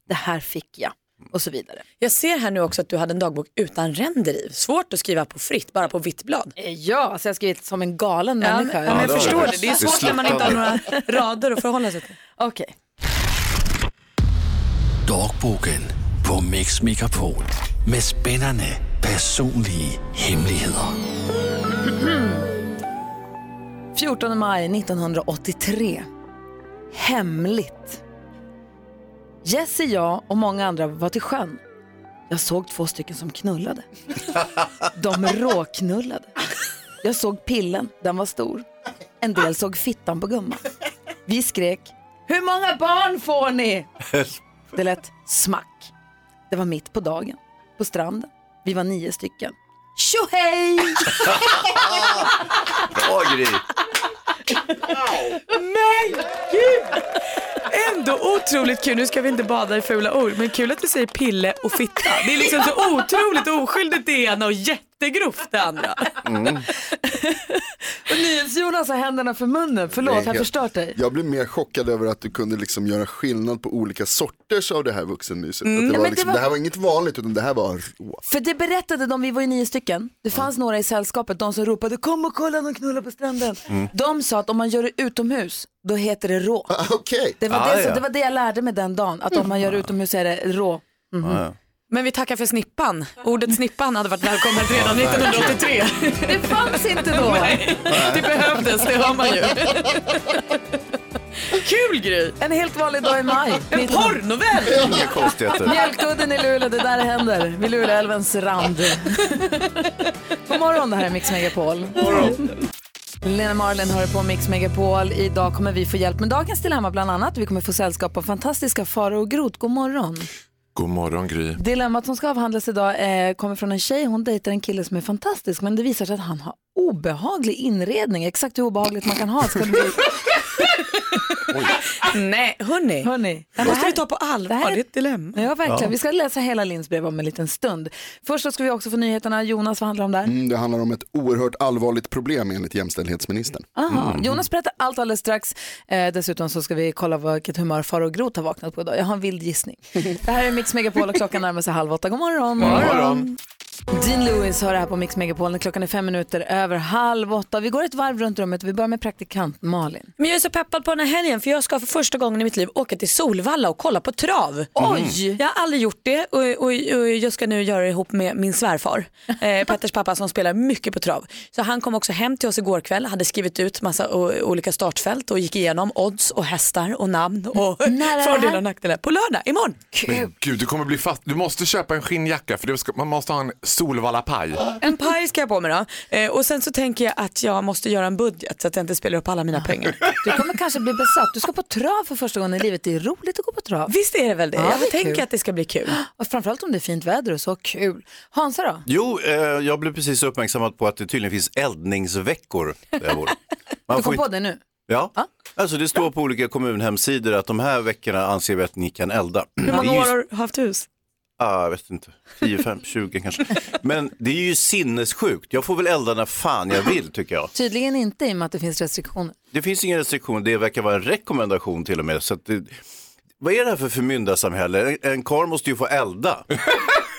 Det här fick jag och så vidare. Jag ser här nu också att du hade en dagbok utan ränder i. Svårt att skriva på fritt, bara på vitt blad. Eh, Ja, alltså jag har skrivit som en galen Ja, människa. men, ja, men jag förstår det. Det är svårt när man inte har några rader att förhålla sig till. Okej. Dagboken på Mix Megapol med spännande personliga hemligheter. 14 maj 1983. Hemligt. Jesse, jag och många andra var till sjön. Jag såg två stycken som knullade. [LAUGHS] De råknullade. Jag såg pillen, den var stor. En del såg fittan på gumman. Vi skrek, hur många barn får ni? Det lät smack. Det var mitt på dagen, på stranden. Vi var nio stycken. Tjohej! Bra Gry. Men gud! Ändå otroligt kul, nu ska vi inte bada i fula ord, men kul att du säger pille och fitta. Det är liksom så otroligt oskyldigt det ena och jättegrovt det andra. Mm. [LAUGHS] Och NyhetsJonas har händerna för munnen. Förlåt, Nej, jag har jag- förstört dig. Jag blev mer chockad över att du kunde liksom göra skillnad på olika sorters av det här vuxenmyset. Mm. Att Ja, det, var men det liksom, var- det här var inget vanligt utan det här var rå. För det berättade de, vi var ju nio stycken. Det fanns några i sällskapet, de som ropade kom och kolla de knullar på stranden. Mm. De sa att om man gör det utomhus, då heter det rå. Okej. Det, var Ah, det, ja. det var det jag lärde mig den dagen, att om man gör det utomhus så är det rå. Mhm. Men vi tackar för snippan. Ordet snippan hade varit välkommet redan 1983. Det fanns inte då. Nej, det behövdes, det hör man ju. Kul Gry! En helt vanlig dag i maj. En porrnovell! Inga konstigheter. Mjölkudden i Luleå, det där händer. Vid Luleälvens rand. God morgon, det här är Mix Megapol. Lena Marlin hör på Mix Megapol. Idag kommer vi få hjälp med dagens dilemma bland annat. Vi kommer få sällskap av fantastiska Farao och Groth. God morgon. God morgon Gry. Dilemmat som ska avhandlas idag eh, kommer från en tjej. Hon dejtar en kille som är fantastisk men det visar sig att han har obehaglig inredning. Exakt hur obehagligt man kan ha ska det bli. Nej, hörni. hörni. Det måste vi ta på allvar, det är ett dilemma. Ja, verkligen. Ja. Vi ska läsa hela Linns brev om en liten stund. Först så ska vi också få nyheterna. Jonas, vad handlar det om där? Mm, det handlar om ett oerhört allvarligt problem enligt jämställdhetsministern. Aha. Jonas berättar allt alldeles strax. Eh, dessutom så ska vi kolla vad- vilket humör Farao Groth har vaknat på idag. Jag har en vild gissning. [LAUGHS] Det här är Mix Megapol och klockan närmar sig halv åtta. God morgon. God morgon. Dean Lewis har det här på Mix Megapol. Klockan är fem minuter över halv åtta. Vi går ett varv runt rummet. Vi börjar med praktikant Malin. Men jag är så peppad på den här helgen för jag ska för första gången i mitt liv åka till Solvalla och kolla på trav. Oj! Jag har aldrig gjort det och, och, och jag ska nu göra det ihop med min svärfar, [LAUGHS] eh, Petters pappa som spelar mycket på trav. Så han kom också hem till oss igår kväll, hade skrivit ut massa o, olika startfält och gick igenom odds och hästar och namn och fördelar och nackdelar. På lördag, imorgon. Men gud, du kommer bli fast. Du måste köpa en skinnjacka för det ska, man måste ha en Solvalla-paj. En paj ska jag på mig då. Eh, och sen så tänker jag att jag måste göra en budget så att jag inte spelar upp alla mina pengar. Du kommer kanske bli besatt. Du ska på trav för första gången i livet. Det är roligt att gå på trav. Visst är det väl det? Ja, jag det är tänker kul. att det ska bli kul. [GASPS] Och framförallt om det är fint väder och så. Kul. Hansa då? Jo, eh, jag blev precis uppmärksammad på att det tydligen finns eldningsveckor där jag bor. Man [LAUGHS] Du får kom på inte- det nu? Ja, alltså det står på olika kommunhemsidor att de här veckorna anser vi att ni kan elda. Hur många år har du haft hus? Ah, jag vet inte, 10, 5, 20 kanske. Men det är ju sinnessjukt. Jag får väl elda när fan jag vill tycker jag. Tydligen inte i och med att det finns restriktioner. Det finns inga restriktioner, det verkar vara en rekommendation till och med. Så att det, vad är det här för förmyndarsamhälle? En, en karl måste ju få elda. [LAUGHS]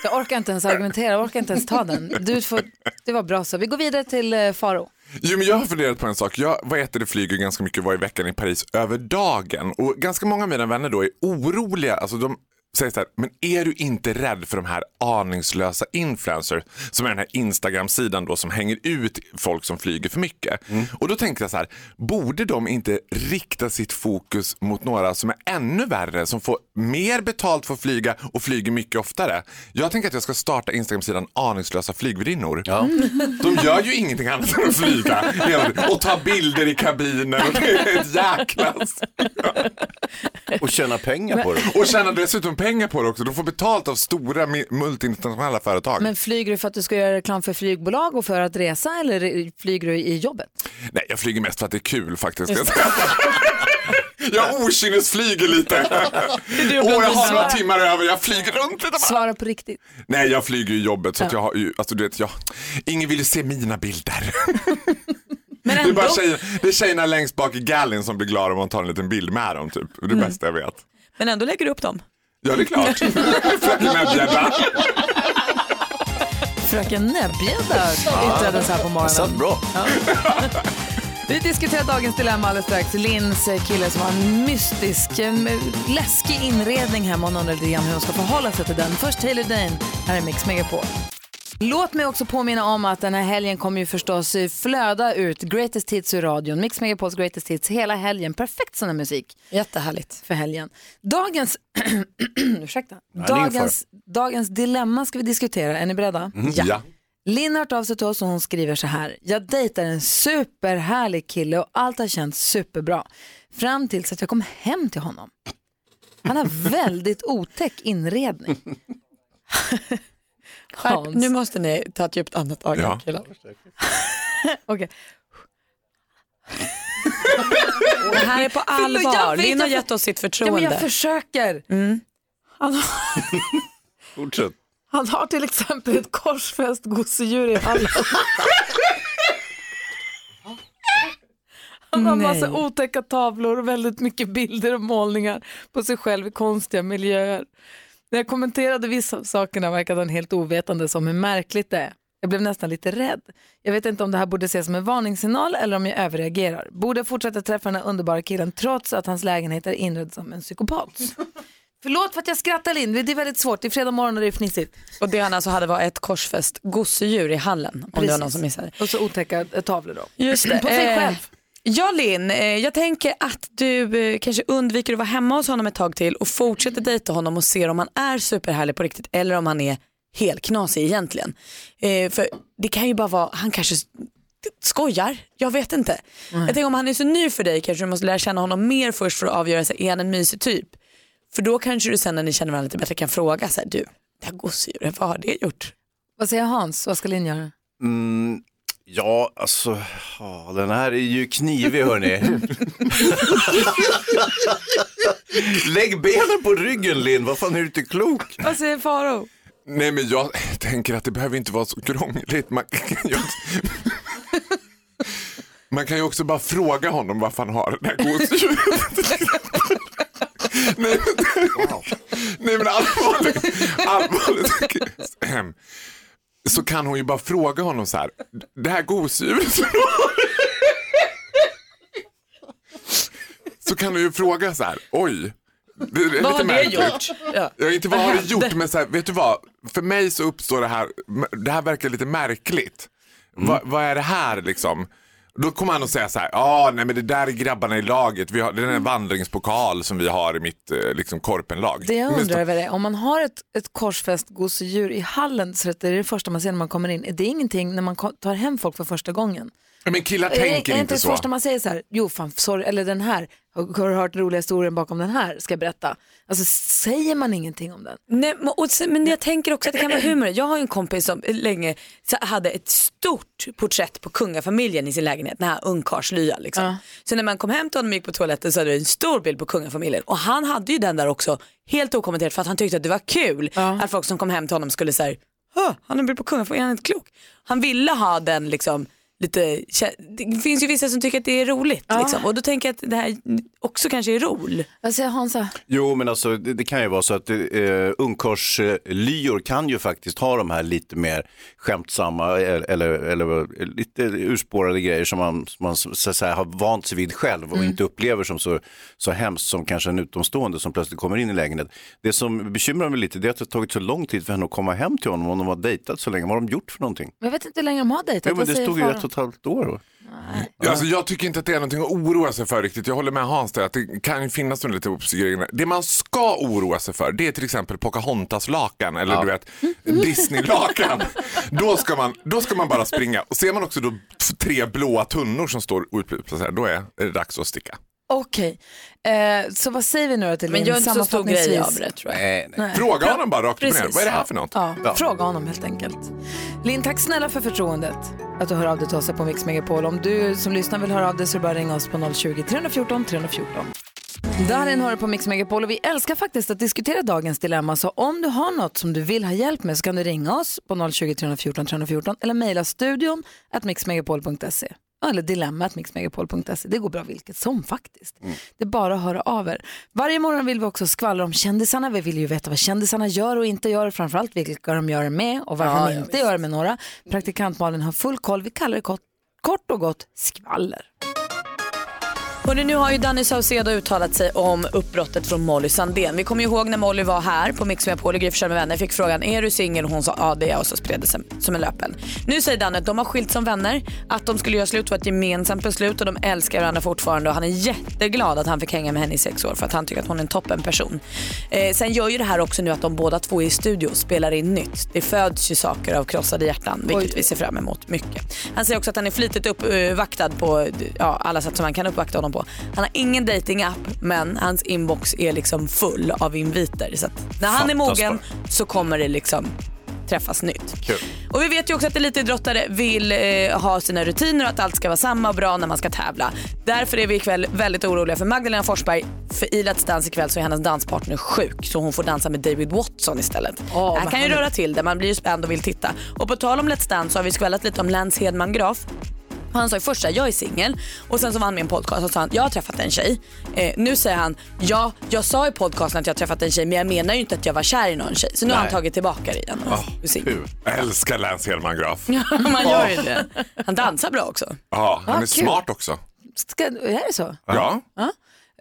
Jag orkar inte ens argumentera, jag orkar inte ens ta den. Du får, det var bra så. Vi går vidare till eh, Faro. Jo, men jag har funderat på en sak. Jag vad heter det, flyger ganska mycket var i veckan i Paris över dagen. Och ganska många av mina vänner då är oroliga. Alltså de säger så här, men är du inte rädd för de här aningslösa influencers som är den här Instagram-sidan då som hänger ut folk som flyger för mycket. Och då tänkte jag så här, borde de inte rikta sitt fokus mot några som är ännu värre, som får mer betalt för att flyga och flyger mycket oftare? Jag tänker att jag ska starta Instagram-sidan aningslösa flygvärdinnor. [LAUGHS] De gör ju ingenting annat än att flyga och ta bilder i kabinen. Och det är ett jäkla... Och tjäna pengar på det. Och tjäna dessutom pengar på det också. De får betalt av stora multinationella företag. Men flyger du för att du ska göra reklam för flygbolag och för att resa eller flyger du i jobbet? Nej, jag flyger mest för att det är kul faktiskt. [LAUGHS] Jag okynnesflyger lite. [LAUGHS] Åh, och jag har några timmar över, jag flyger runt lite bara. Svara på riktigt. Nej, jag flyger ju i jobbet så att Ja. jag har ju, alltså du vet, jag, ingen vill ju se mina bilder. [LAUGHS] Men Det är, bara ändå. tjejer, det är tjejerna längst bak i gallin som blir glada om man tar en liten bild med dem typ. Det är det Mm. bästa jag vet. Men ändå lägger du upp dem. Ja, det är klart. [LAUGHS] Fröken Näbbgädda. Fröken Näbbgädda yttrades här på morgonen. satt bra. Ja. Vi diskuterar dagens dilemma alldeles strax. Linns eh, kille som har en mystisk, eh, läskig inredning hemma. Hon undrar lite grann hur hon ska förhålla sig till den. Först Taylor Dane, här är Mix Megapol. Låt mig också påminna om att den här helgen kommer ju förstås flöda ut Greatest Hits ur radion. Mix Megapols Greatest Hits hela helgen. Perfekt sån här musik. Jättehärligt. För helgen. Dagens, [CLEARS THROAT] ursäkta. Ja, ingen Dagens, dagens dilemma ska vi diskutera. Är ni beredda? Mm, ja. Linn har hört av sig till oss och hon skriver så här. Jag dejtar en superhärlig kille och allt har känts superbra. Fram tills att jag kom hem till honom. Han har väldigt otäck inredning. [LAUGHS] Skärp, nu måste ni ta ett djupt andetag Ja. [LAUGHS] Okej. [LAUGHS] Det här är på allvar. Linn har gett oss sitt Ja, förtroende. men jag försöker. Mm. Han, har, [LAUGHS] Fortsätt. han har till exempel ett korsfäst gosedjur i hallen. Han har en massa Nej. otäcka tavlor och väldigt mycket bilder och målningar på sig själv i konstiga miljöer. När jag kommenterade vissa av sakerna verkade han helt ovetande om hur märkligt det är. Jag blev nästan lite rädd. Jag vet inte om det här borde ses som en varningssignal eller om jag överreagerar. Borde jag fortsätta träffa den här underbara killen trots att hans lägenhet är inredd som en psykopat? [LAUGHS] Förlåt för att jag skrattar Linn, det är väldigt svårt. Det är fredag morgon och det är fnissigt. Och det han alltså hade var ett korsfäst gosedjur i hallen. Om det var någon som missade. Och så otäcka eh, tavlor då. Just [CLEARS THROAT] det. På sig Eh, själv. Ja Linn, eh, jag tänker att du eh, kanske undviker att vara hemma hos honom ett tag till och fortsätter dejta honom och ser om han är superhärlig på riktigt eller om han är helt knasig egentligen. Eh, för det kan ju bara vara, han kanske skojar, jag vet inte. Jag tänker om han är så ny för dig kanske du måste lära känna honom mer först för att avgöra, här, är han en mysig typ? För då kanske du sen när ni känner varandra lite bättre kan fråga så här, du, det här gosedjuret, vad har det gjort? Vad säger Hans? Vad ska Linn göra? Mm, ja, alltså, ja, den här är ju knivig hörni. Lägg benen på ryggen Linn, vad fan är du inte klok? Vad säger Faro? Nej men jag tänker att det behöver inte vara så krångligt. Man kan ju, man kan ju också bara fråga honom varför han har det här gosedjuret. Nej, men- Nej men allvarligt, allvarligt. [LAUGHS] Så kan hon ju bara fråga honom så här, det här gosedjuret som du har. Så kan du ju fråga så här, oj. Det är Vad har det gjort? Ja. Ja, inte vad Vad har det gjort, men så här, vet du vad? För mig så uppstår det här, det här verkar lite märkligt. Va, vad är det här liksom? Då kommer han att säga så här, ja nej men det där är grabbarna i laget, vi har, det är en vandringspokal som vi har i mitt eh, liksom, korpenlag. Det jag undrar över är, om man har ett, ett korsfäst gosedjur i hallen, så att det är det första man ser när man kommer in, är det ingenting när man tar hem folk för första gången? Men killar är, tänker är inte det så. första man säger så här, jo fan, sorry, eller den här, har har du hört den roliga historien bakom den här, ska jag berätta. Alltså säger man ingenting om den? Nej, men- och, men jag tänker också att det kan vara humor. Jag har en kompis som länge hade ett stort porträtt på kungafamiljen i sin lägenhet, den här ungkarlslya. Liksom. Så när man kom hem till honom och gick på toaletten så hade det en stor bild på kungafamiljen. Och han hade ju den där också helt okommenterat för att han tyckte att det var kul att folk som kom hem till honom skulle säga, han har en bild på kungafamiljen, han är inte klok. Han ville ha den liksom lite, det finns ju vissa som tycker att det är roligt liksom. och då tänker jag att det här också kanske är roll. Vad säger Hansa? Jo, men alltså det, det kan ju vara så att uh, ungkarlslyor kan ju faktiskt ha de här lite mer skämtsamma eller, eller, eller lite urspårade grejer som man, man så att säga, har vant sig vid själv och inte upplever som så, så hemskt som kanske en utomstående som plötsligt kommer in i lägenheten. Det som bekymrar mig lite det är att det har tagit så lång tid för henne att komma hem till honom om de har dejtat så länge. Vad har de gjort för någonting? Jag vet inte hur länge de har dejtat. Jo, men det stod ju Farao? Ett och ett halvt år. Ja, alltså, jag tycker inte att det är någonting att oroa sig för riktigt. Jag håller med Hans där att det kan finnas några lite grejer. Det man ska oroa sig för det är till exempel Pocahontas-lakan eller du vet Disney-lakan. då, ska man, då ska man bara springa. Och ser man också då tre blåa tunnor som står utplacerade, då är det dags att sticka. Okej, eh, så vad säger vi nu då till Men Linn? gör inte så stor grej av det tror jag. Nej, nej. Fråga honom bara rakt upp och ner. Precis. Vad är det här för något? Ja, Fråga honom helt enkelt. Linn, tack snälla för förtroendet att du hör av dig till oss här på Mix Megapol. Om du som lyssnar vill höra av dig så är det bara att ringa oss på 020-314 314. Darin hör du på Mix Megapol och vi älskar faktiskt att diskutera dagens dilemma. Så om du har något som du vill ha hjälp med så kan du ringa oss på 020 314 314 eller mejla studion at mixmegapol.se. Eller dilemma at mixmegapol.se. Det går bra vilket som faktiskt. Det är bara att höra av er. Varje morgon vill vi också skvallra om kändisarna. Vi vill ju veta vad kändisarna gör och inte gör. Framförallt vilka de gör med och varför Ja, de inte gör det med några. Praktikant Malin har full koll. Vi kallar det kort, kort och gott skvaller. Hörrni, nu har ju Danny Saucedo uttalat sig om uppbrottet från Molly Sandén. Vi kommer ihåg när Molly var här på Mix Megapol och Gry Forssell med vänner. Fick frågan är du singel och hon sa ja det är jag och så spred det sig som en löpen. Nu säger Danny att de har skilt som vänner, att de skulle göra slut var ett gemensamt beslut och de älskar varandra fortfarande och han är jätteglad att han fick hänga med henne i sex år för att han tycker att hon är en toppen person. Eh, sen gör ju det här också nu att de båda två är i studio och spelar in nytt. Det föds ju saker av krossade hjärtan vilket vi ser fram emot mycket. Han säger också att han är flitigt uppvaktad på ja, alla sätt som man kan uppvakta honom på. Han har ingen datingapp men hans inbox är liksom full av inviter. Så att när han är mogen så kommer det liksom träffas nytt. Kul. Och vi vet ju också att elitidrottare vill eh, ha sina rutiner och att allt ska vara samma och bra när man ska tävla. Därför är vi ikväll väldigt oroliga för Magdalena Forsberg. För i Let's Dance ikväll så är hennes danspartner sjuk så hon får dansa med David Watson istället. Åh, det här kan ju röra till det, man blir ju spänd och vill titta. Och på tal om Let's Dance så har vi skvallrat lite om Lance Hedman Graf. Han sa ju först att jag är singel och sen så var han med i en podcast och sa han, jag har träffat en tjej. Eh, nu säger han, ja jag sa i podcasten att jag har träffat en tjej men jag menar ju inte att jag var kär i någon tjej. Så nu har han tagit tillbaka det igen. Singel. Jag älskar Lance Hedman Graf. [LAUGHS] man gör ju det. Han dansar bra också. Ja, han Ah, är kul. smart också. Ska, är det så? Ja. Ja.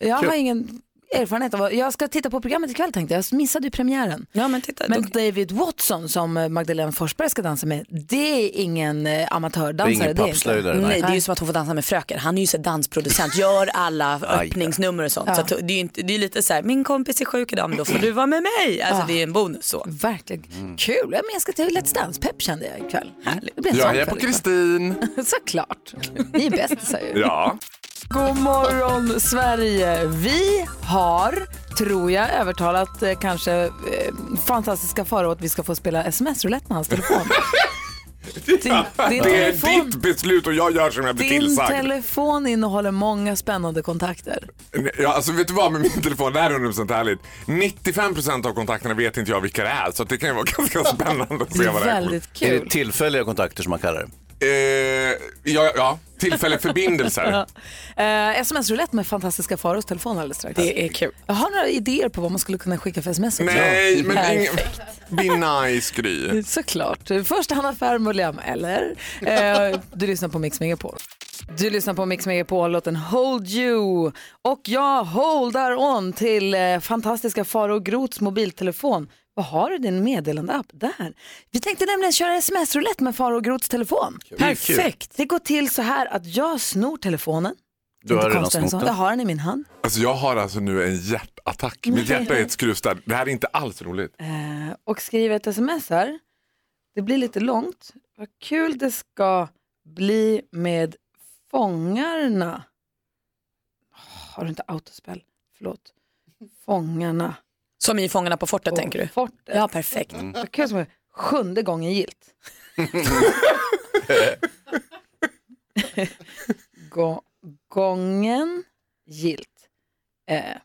Jag Kul. har ingen erfarenhet av Jag ska titta på programmet ikväll tänkte jag. Jag missade ju premiären. Ja, men titta, men David Watson som eh, Magdalena Forsberg ska dansa med, det är ingen eh, amatördansare. Det är ingen inte. pappslöjdare, Nej, det är ju som att hon får dansa med fröken. Han är ju så dansproducent, gör alla [LAUGHS] öppningsnummer och sånt. Ja. Så att det, är ju inte, det är lite så här, min kompis är sjuk idag men då får du vara med mig. Alltså Ja. det är en bonus så. Verkligen. Kul, ja, men jag ska till Let's Dance-pepp kände jag ikväll. Härligt. Det blir en Jag är på. Kristin. [LAUGHS] Såklart. Ni är bästisar ju. Ja. God morgon Sverige! Vi har, tror jag, övertalat eh, kanske eh, fantastiska Farao att vi ska få spela sms-roulette med hans telefon. [LAUGHS] Din, din, Det är telefon, ditt beslut och jag gör som jag blir din tillsagd. telefon innehåller många spännande kontakter. Ja, alltså vet du vad med min telefon, det här är 100% ärligt. 95% av kontakterna vet inte jag vilka det är så att det kan ju vara [LAUGHS] ganska spännande att se vad det är. Väldigt Är kul. det tillfälliga kontakter som man kallar det? Eh, ja, ja, tillfälliga förbindelser. [LAUGHS] Ja. Eh, sms-roulette med fantastiska Faraos telefon alldeles strax. Det är kul. Jag har några idéer på vad man skulle kunna skicka för sms. också. Nej, men. Perfekt. Be nice, Gry. [LAUGHS] Såklart. Först Hanna Ferm eller? Eh, du lyssnar på Mix Megapol. Du lyssnar på Mix Megapol, låten Hold You. Och jag holdar on till eh, fantastiska Faro Groths mobiltelefon. Vad har du din meddelandeapp där? Vi tänkte nämligen köra sms-roulette med Faro Groths telefon. Kul. Perfekt. Det går till så här att jag snor telefonen. Du har redan snott den. Jag har den i min hand. Alltså jag har alltså nu en hjärtattack. Mitt hjärta är ett skruvstäd. Det här är inte alls roligt. Eh, och skriver ett sms här. Det blir lite långt. Vad kul det ska bli med fångarna. Har du inte autospel? Förlåt. Fångarna. Som i Fångarna på fortet tänker du? Fortet. Ja, perfekt. Vad kul som är sjunde gången gilt. [LAUGHS] Gå, gången gilt. Eh,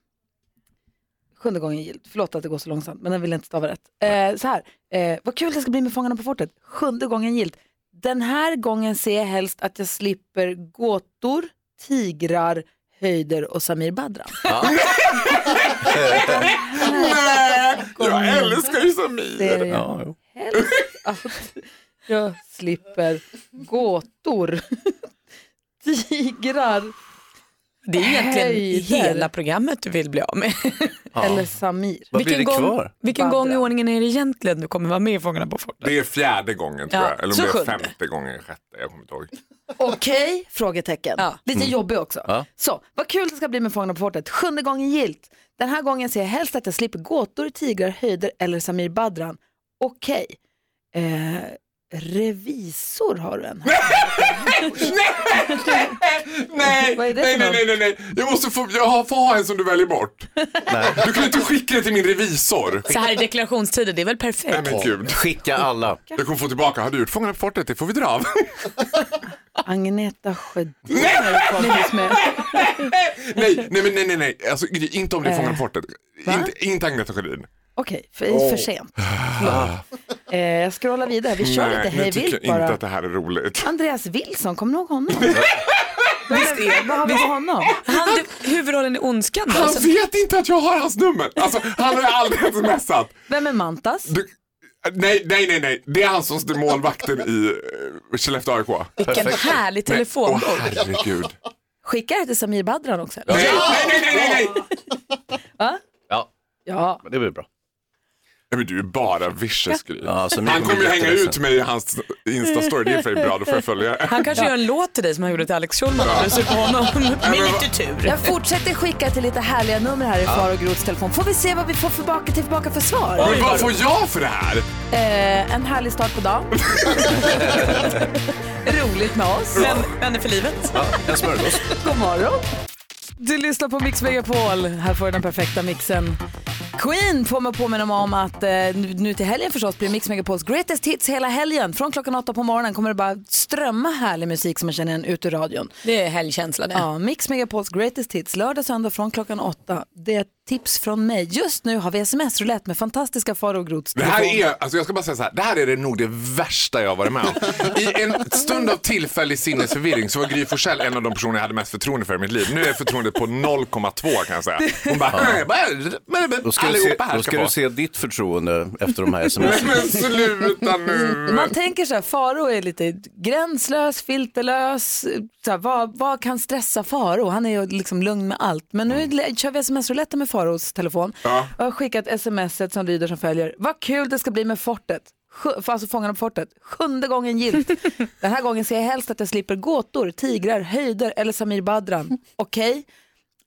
sjunde gången gilt. Förlåt att det går så långsamt, men den vill inte stava rätt. Eh, så här, eh, vad kul det ska bli med Fångarna på fortet. Sjunde gången gilt. Den här gången ser jag helst att jag slipper gåtor, tigrar, höjder och Samir Badran. [LAUGHS] Jag älskar ju Samir. Ja, jo. helst att jag slipper gåtor, [LAUGHS] tigrar Det är egentligen Höjder. hela programmet du vill bli av med. eller Samir. Vad blir det gång, kvar? vilken Badra. gång i ordningen är det egentligen du kommer vara med i Fångarna på fortet? Det är fjärde gången tror Ja, jag. Eller om så det är femte gången, sjätte. Jag kommer inte ihåg. Okej? Frågetecken. Ja. Lite jobbig också. Ja. Så, vad kul det ska bli med Fångarna på fortet. Sjunde gången gilt. Den här gången ser jag helst att jag slipper gåtor, tigrar, höjder eller Samir Badran. Okej. Eh, revisor har du en. [LAUGHS] nej, Vad är det nej, för nej, något? nej, nej, nej. Jag måste få, jag får ha en som du väljer bort. Du kan inte skicka det till min revisor. Så här i deklarationstider, det är väl perfekt? Nej men gud. Skicka alla. Jag kommer få tillbaka, har du gjort Fångarna på fortet? Det får vi dra av. Agneta Sjödin har du kommit med. nej, nej, men nej, nej, nej. Alltså, Gry, inte om det är Fångarna på Eh, fortet. Inte, inte Agneta Sjödin. Okej, för, för sent. [LAUGHS] Eh, jag scrollar vidare. Vi kör Nej, lite nu hej tycker jag vilt inte bara. att det här är roligt. Andreas Wilson, kommer du ihåg honom? [LAUGHS] Visst är, vad har vi på honom? Han, huvudrollen i Ondskan då? Han Så- vet inte att jag har hans nummer. Alltså, han har aldrig smsat. Vem är Mantas? Du, nej, nej, nej, nej. Det är han som är målvakten i uh, Skellefteå AIK. Vilken härlig Nej, telefonbok. Åh herregud. Skickar jag till Samir Badran också? eller? Nej, nej, nej, nej, nej, nej. Va? Ja, Ja. men det blir bra. Men du är bara vicious Gry. Ja, så Han kommer ju hänga ut mig i hans Insta-story. Det är för bra, då får jag följa. Han kanske gör en låt till dig som han gjorde till Alex Schulman om du ser på honom. Med lite tur. Jag fortsätter skicka till lite härliga nummer här i Faro Groths telefon. Får vi se vad vi får tillbaka, tillbaka för svar. Men vad får jag för det här? Eh, en härlig start på dagen. [LAUGHS] Roligt med oss. Vän- Vänner för livet. Ja, en smörgås. God morgon. Du lyssnar på Mix Megapol. Här får du den perfekta mixen. Queen får man påminna om att eh, nu till helgen förstås blir Mix Megapols Greatest Hits hela helgen. Från klockan åtta på morgonen kommer det bara strömma härlig musik som man känner igen ut ur radion. Det är helgkänsla det. Ja, Mix Megapols Greatest Hits lördag söndag från klockan åtta. Det tips från mig. Just nu har vi sms-roulette med fantastiska Farao Groths Det här är, alltså jag ska bara säga så här, det här är det nog det värsta jag har varit med om. I en stund av tillfällig sinnesförvirring så var Gry Forssell en av de personer jag hade mest förtroende för i mitt liv. Nu är förtroendet på 0,2 kan jag säga. Hon bara, "Nej, bara, Då ska, du se, då ska du se ditt förtroende efter de här [LAUGHS] sms. Men sluta nu. Man tänker så här, Faro är lite gränslös, filterlös. Så här, vad, vad kan stressa Faro? Han är ju liksom lugn med allt. Men nu mm. kör vi sms-rouletten med Faros telefon. Ja. Jag har skickat sms som lyder som följer. Vad kul det ska bli med fortet. Sju- Alltså Fångarna på fortet. Sjunde gången gilt. [LAUGHS] Den här gången ser jag helst att jag slipper gåtor, tigrar, höjder eller Samir Badran. Okej,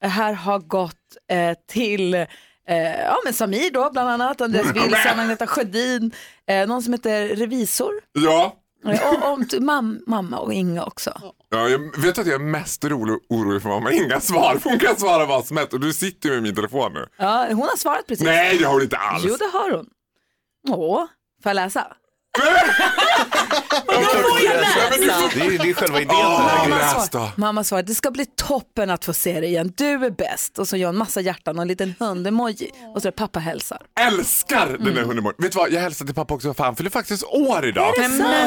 det här har gått eh, till eh, ja, men Samir då bland annat, Andreas Wilson, Agneta Sjödin, eh, någon som heter Revisor. Ja. Och, och mam, mamma och Inga också. Ja, jag vet att jag är mest orolig, orolig för mamma Inga svar. Hon kan svara vad som helst och du sitter ju med min telefon nu. Ja, hon har svarat precis. Nej, det har hon inte alls. Jo, det har hon. Åh, får jag läsa? Det är, det är själva idén. Här. läs då. Mamma svarar, det ska bli toppen att få se dig igen. Du är bäst. Och så gör hon massa hjärtan och en liten hund-emoji. Och så är pappa hälsar. Älskar den där hundemor. Vet du vad, jag hälsar till pappa också för han fyller faktiskt år idag.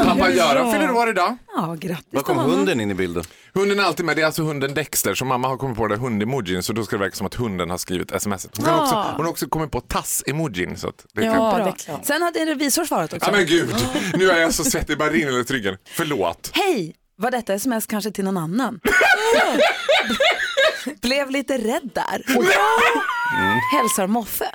Pappa Göran fyller år idag. Ja, grattis Var kom hunden in i bilden? Hunden är alltid med, det är alltså hunden Dexter så mamma har kommit på den där hundemojin så då ska det verka som att hunden har skrivit sms. Hon, Ah. också, hon har också kommit på tass-emojin. Så att det är Ja. Sen hade en revisor svarat också. Ja men gud, [LAUGHS] nu är jag så svettig, bara rinner längs ryggen. Förlåt. Hej, var detta sms kanske till någon annan? [LAUGHS] Blev lite rädd där. [LAUGHS] Mm. Hälsar Moffe.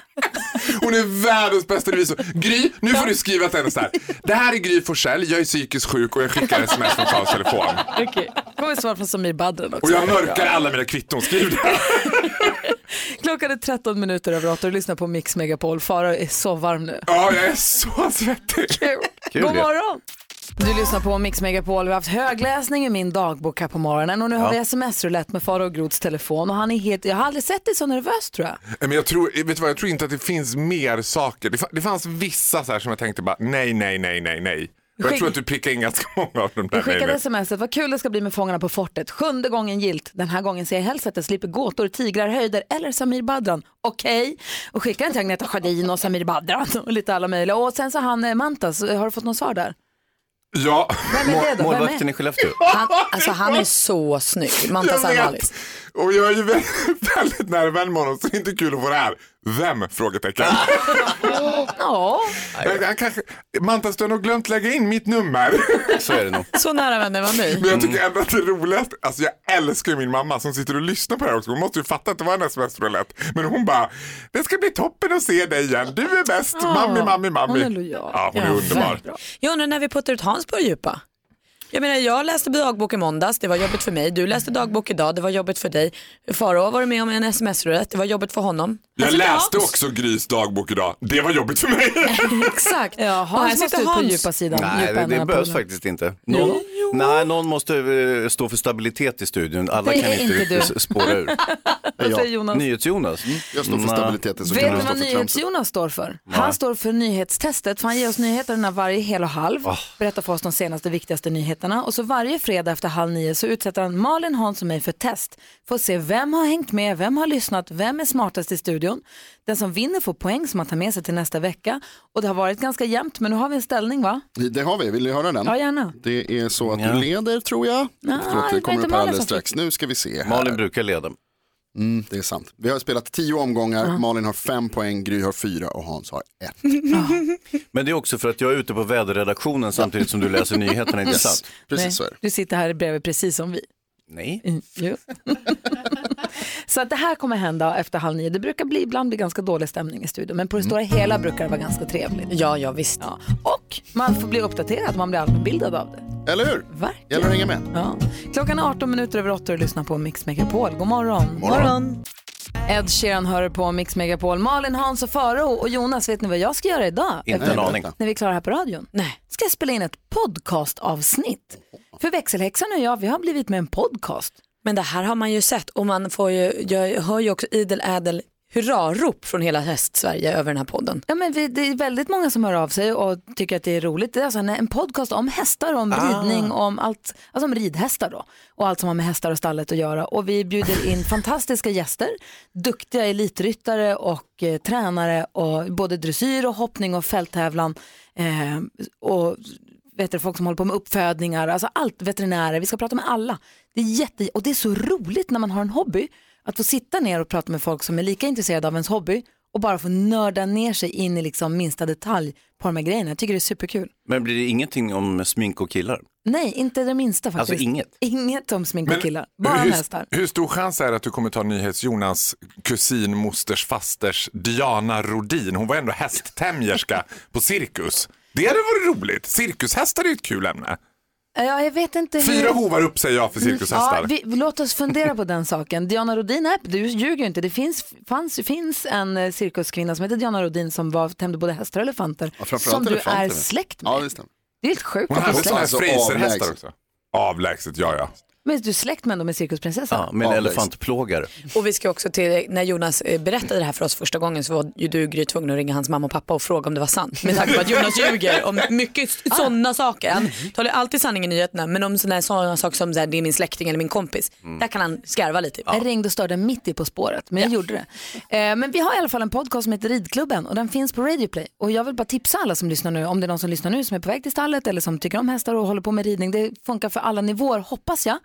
Hon är världens bästa revisor. Gry, nu får du skriva till henne så här. Det här är Gry Forssell, jag är psykiskt sjuk och jag skickar sms från Karls telefon. Okej. kommer svar från Samir Badran också. Och jag mörkar alla mina kvitton, skriv det. Klockan är 13 minuter över 8 och du lyssnar på Mix Megapol. Farao är så varm nu. Ja, jag är så svettig. Kul. God morgon! Du lyssnar på Mix Megapol. Vi har haft högläsning i min dagbok här på morgonen och nu har Ja. vi sms-roulette med Farao Groths telefon och han är helt, jag har aldrig sett dig så nervös tror jag. Men jag tror, vet du vad, jag tror inte att det finns mer saker. Det, fa- det fanns vissa så här som jag tänkte bara nej, nej, nej, nej, nej. Jag Skick- tror att du prickar in ganska många av de där nej, skickade smset, vad kul det ska bli med Fångarna på fortet. Sjunde gången gilt. Den här gången ser jag helst att jag slipper gåtor, tigrar, höjder eller Samir Badran. Okej. Och skickade den till Agneta Sjödin och Samir Badran och lite alla möjliga. Och sen så han eh, Mantas, har du fått något svar där? Ja. Vem är det då? Målvakten i Skellefteå. Han, alltså han är så snygg, Mantas. Armalis. Och jag är ju väldigt, [LAUGHS] väldigt nära vän med honom så det är inte kul att få det här. Vem? Frågetecken. [LAUGHS] Ja. Jag kanske, Mantas, du har nog glömt lägga in mitt nummer. Så är det nog. Så nära vänner var ni. Men jag tycker ändå att det roligaste, alltså jag älskar ju min mamma som sitter och lyssnar på det här också. Hon måste ju fatta att det var en sms-roulette. Men hon bara, det ska bli toppen att se dig igen. Du är bäst. Ja, Mammi, mammi, mammi. hon är lojal. Ja, hon är Ja, underbar. Jag undrar när vi puttar ut Hans på djupa. Jag menar, jag läste dagbok i måndags, det var jobbigt för mig. Du läste dagbok idag, det var jobbigt för dig. Farao har varit med om en sms-roulette, det var jobbigt för honom. Jag Alltså, läste Hans. också Grys dagbok idag. Det var jobbigt för mig. [LAUGHS] Exakt. Ja, Hans måste sitter ut på Hans. djupa sidan. Nej, djupa det, det behövs faktiskt inte. Någon, nej, någon måste eh, stå för stabilitet i studion. Alla Det kan inte, inte spåra ur. [LAUGHS] Vad säger Jonas? NyhetsJonas. Mm. Jag står för Nej. stabiliteten så Vet du stå vad. NyhetsJonas står för? Han står för nyhetstestet, för han ger oss nyheterna varje hel och halv, Ah. berättar för oss de senaste viktigaste nyheterna och så varje fredag efter halv nio så utsätter han Malin, Hans och mig för test. Får se vem har hängt med, vem har lyssnat, vem är smartast i studion. Den som vinner får poäng som man tar med sig till nästa vecka och det har varit ganska jämnt men nu har vi en ställning va? Det har vi, vill ni höra den? Ja, gärna. Det är så att Ja. du leder tror jag. Nej, Förlåt, det kommer upp alldeles strax. Nu ska vi se här. Malin brukar leda. Mm, det är sant. Vi har spelat tio omgångar, Ja. Malin har fem poäng, Gry har fyra och Hans har ett. Men det är också för att jag är ute på väderredaktionen samtidigt som du läser nyheterna, inte sant? Nej, Du sitter här bredvid precis som vi. Nej. Mm, jo. [LAUGHS] så att det här kommer hända efter halv nio. Det brukar bli, ibland bli ganska dålig stämning i studion men på det stora hela brukar det vara ganska trevligt. Ja, ja visst. Ja. Och man får bli uppdaterad, man blir allmänbildad av det. Eller hur? Verkligen. Gäller att hänga med. Ja. Klockan är 18 minuter över 8 och du lyssnar på Mix Megapol. God morgon. Morgon. Ed Sheeran hör på Mix Megapol. Malin, Hans och Farao och Jonas, vet ni vad jag ska göra idag? Inte en aning. När vi är klara här på radion? Nej. Ska jag spela in ett podcastavsnitt. För växelhäxan och jag, vi har blivit med en podcast. Men det här har man ju sett och man får ju, jag hör ju också idel ädel hurrarop från hela häst-Sverige över den här podden. Ja, men vi, det är väldigt många som hör av sig och tycker att det är roligt. Det är alltså en, en podcast om hästar, om Ah. ridning, om allt, alltså om ridhästar då. Och allt som har med hästar och stallet att göra. Och vi bjuder in [LAUGHS] fantastiska gäster, duktiga elitryttare och eh, tränare och både dressyr och hoppning och fälttävlan. Eh, och vet du, folk som håller på med uppfödningar, alltså allt, veterinärer, vi ska prata med alla. Det är jätte, och det är så roligt när man har en hobby, att få sitta ner och prata med folk som är lika intresserade av ens hobby och bara få nörda ner sig in i liksom minsta detalj på de här grejerna. Jag tycker det är superkul. Men blir det ingenting om smink och killar? Nej, inte det minsta faktiskt. Alltså inget? [LAUGHS] Inget om smink och killar, bara hur, hästar. hur stor chans är det att du kommer ta NyhetsJonas kusin, mosters, fasters Diana Rodin? Hon var ändå hästtämjerska på cirkus. Det hade varit roligt. Cirkushästar är ju ett kul ämne. Ja, jag vet inte hur... Fyra hovar upp säger jag för cirkushästar. Ja, vi, låt oss fundera på den saken. Diana Rodin, nej, du ljuger ju inte. Det finns, fanns, finns en eh, cirkuskvinna som heter Diana Rodin som var, tämjde både hästar och elefanter. framförallt som du elefanter. är släkt med. Ja, det. Det är helt sjukt Hon hade sådana här släkt. freeserhästar också. Avlägset, ja ja. Men du är släkt med med cirkusprinsessan. Ja, med en elefantplågare. Och vi ska också till, när Jonas eh, berättade det här för oss första gången så var ju du Gry tvungen att ringa hans mamma och pappa och fråga om det var sant. Med tanke på att Jonas ljuger om mycket sådana saker. Han talar alltid sanning i nyheterna men om sådana saker som här, det är min släkting eller min kompis, där kan han skarva lite. Jag ringde och störde mitt i På spåret, men jag gjorde det. Eh, men vi har i alla fall en podcast som heter Ridklubben och den finns på Radio Play. Och jag vill bara tipsa alla som lyssnar nu, om det är någon som lyssnar nu som är på väg till stallet eller som tycker om hästar och håller på med ridning. Det funkar för alla nivåer, hoppas jag.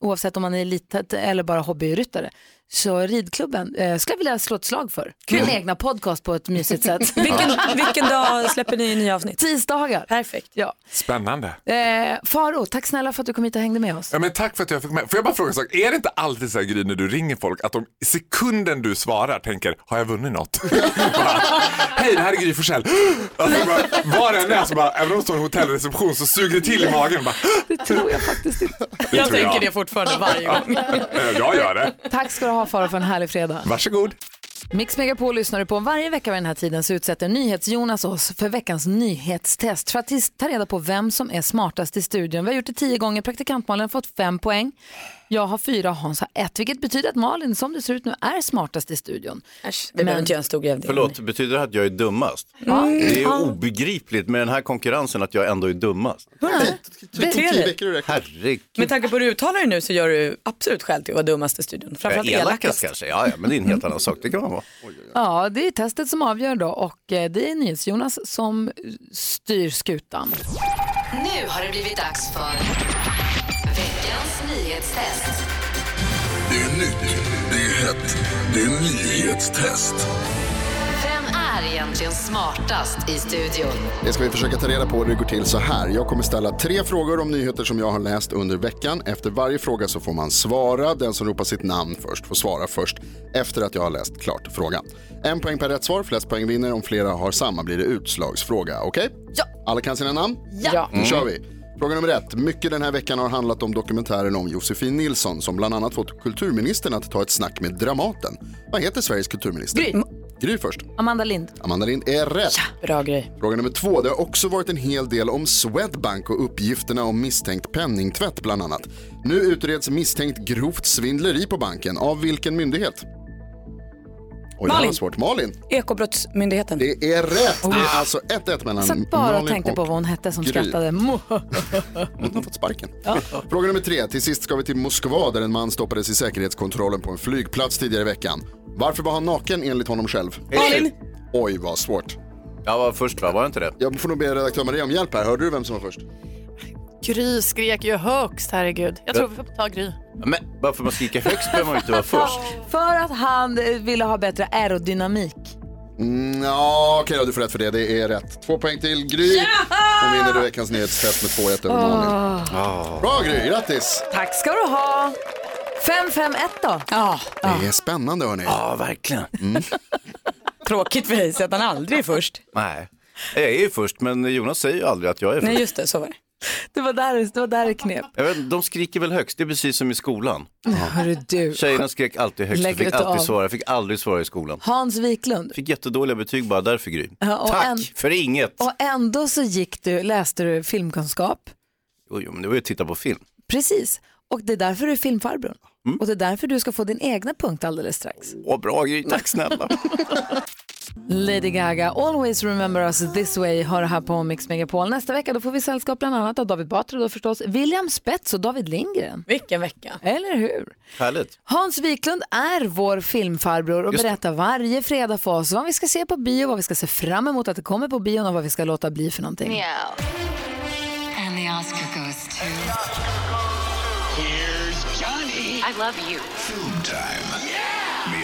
Oavsett om man är elit eller bara hobbyryttare. Så ridklubben eh, skulle jag vilja slå ett slag för. Min egna podcast på ett mysigt sätt. [LAUGHS] Vilken, vilken dag släpper ni nya avsnitt? Tisdagar. Perfekt. Ja. Spännande. Eh, Faro, tack snälla för att du kom hit och hängde med oss. Ja, men tack för att jag fick med. Får jag bara fråga en sak? Är det inte alltid så här Gry när du ringer folk att de i sekunden du svarar tänker, har jag vunnit något? [LAUGHS] bara, Hej, det här är Gry Forssell. Alltså, bara, var det än är så bara, även om det står en hotellreception så suger det till i magen. Bara, [GASPS] Det tror jag faktiskt inte. det Jag tror tänker det fortfarande varje gång. [LAUGHS] Jag gör det. Tack ska du ha Faro för en härlig fredag. Varsågod. Mix Megapol lyssnar du på. Varje vecka vid den här tiden så utsätter NyhetsJonas oss för veckans nyhetstest för att ta reda på vem som är smartast i studion. Vi har gjort det tio gånger. Praktikant-Malin har fått fem poäng. Jag har fyra och Hans har ett, vilket betyder att Malin, som det ser ut nu, är smartast i studion. Äsch, det behöver inte göra en stor det. Förlåt, betyder det att jag är dummast? Mm. Det är ju Ja. obegripligt med den här konkurrensen att jag ändå är dummast. Herregud. Med tanke på hur du uttalar det nu så gör du absolut skäl till att vara dummast i studion. Framförallt Elakast elakast. kanske, ja, ja, men det är en helt annan sak. Det kan man vara. Ja, det är testet som avgör då och eh, det är NyhetsJonas som eh, styr skutan. Nu har det blivit dags för nyhetstest. Det är nytt, det är hett, det är nyhetstest. Vem är egentligen smartast i studion? Det ska vi försöka ta reda på. Det går till så här. Jag kommer ställa tre frågor om nyheter som jag har läst under veckan. Efter varje fråga så får man svara. Den som ropar sitt namn först får svara först efter att jag har läst klart frågan. En poäng per rätt svar. Flest poäng vinner. Om flera har samma blir det utslagsfråga. Okej? Ja. Alla kan sina namn? Ja. Nu kör vi. Fråga nummer ett. Mycket den här veckan har handlat om dokumentären om Josefin Nilsson som bland annat fått kulturministern att ta ett snack med Dramaten. Vad heter Sveriges kulturminister? Gry. Gry först. Amanda Lind. Amanda Lind är rätt. Bra grej. Fråga nummer två. Det har också varit en hel del om Swedbank och uppgifterna om misstänkt penningtvätt bland annat. Nu utreds misstänkt grovt svindleri på banken. Av vilken myndighet? Oj, det här var Malin. svårt. Malin. Ekobrottsmyndigheten. Det är rätt. Det är alltså 1-1 mellan Jag satt bara och Malin tänkte på vad hon hette som Gry. skrattade. [LAUGHS] Hon har fått sparken. Fråga nummer tre. Till sist ska vi till Moskva där en man stoppades i säkerhetskontrollen på en flygplats tidigare i veckan. Varför var han naken enligt honom själv? Malin. Oj, vad svårt. Jag var först va, var det inte det? Jag får nog be redaktör Maria om hjälp här. Hörde du vem som var först? Gry skrek ju högst, herregud. Jag tror vi får ta Gry. Men bara för att man skriker högst behöver man ju inte vara först. För att han ville ha bättre aerodynamik. Mm, ja, okej då, du får rätt för det. Det är rätt. Två poäng till Gry. Hon vinner du veckans nyhetstest med 2-1 över Malin. Bra Gry, grattis! Tack ska du ha. 5-5-1 då. Ja, Det är spännande hörni. Ja, verkligen. [LAUGHS] tråkigt för dig att han aldrig är först. Nej, jag är ju först, men Jonas säger ju aldrig att jag är först. Nej just det, så var det. [LAUGHS] Det var där det var där det knep. Jag vet, de skriker väl högst, det är precis som i skolan. Hörru du. Tjejerna skrek alltid högst, jag Lägger fick alltid av. svara, fick aldrig svara i skolan. Hans Wiklund. Fick jättedåliga betyg bara därför Gry. Ja, Tack en- för inget. Och ändå så gick du, läste du filmkunskap. Jo, jo, men det var ju att titta på film. Precis. Och det är därför du är filmfarbrorn. Mm. Och det är därför du ska få din egna punkt alldeles strax. Åh, bra Gry, tack snälla. [LAUGHS] Lady Gaga, Always Remember Us This Way har det här på Mix Megapol. Nästa vecka då får vi sällskap bland annat av David Batra då förstås, William Spets och David Lindgren. Vilken vecka. Eller hur? Härligt. Hans Wiklund är vår filmfarbror och Just berättar varje fredag för oss vad vi ska se på bio, vad vi ska se fram emot att det kommer på bion och vad vi ska låta bli för någonting. Meow. And the Oscar goes to... Here's Johnny. I love you. Time.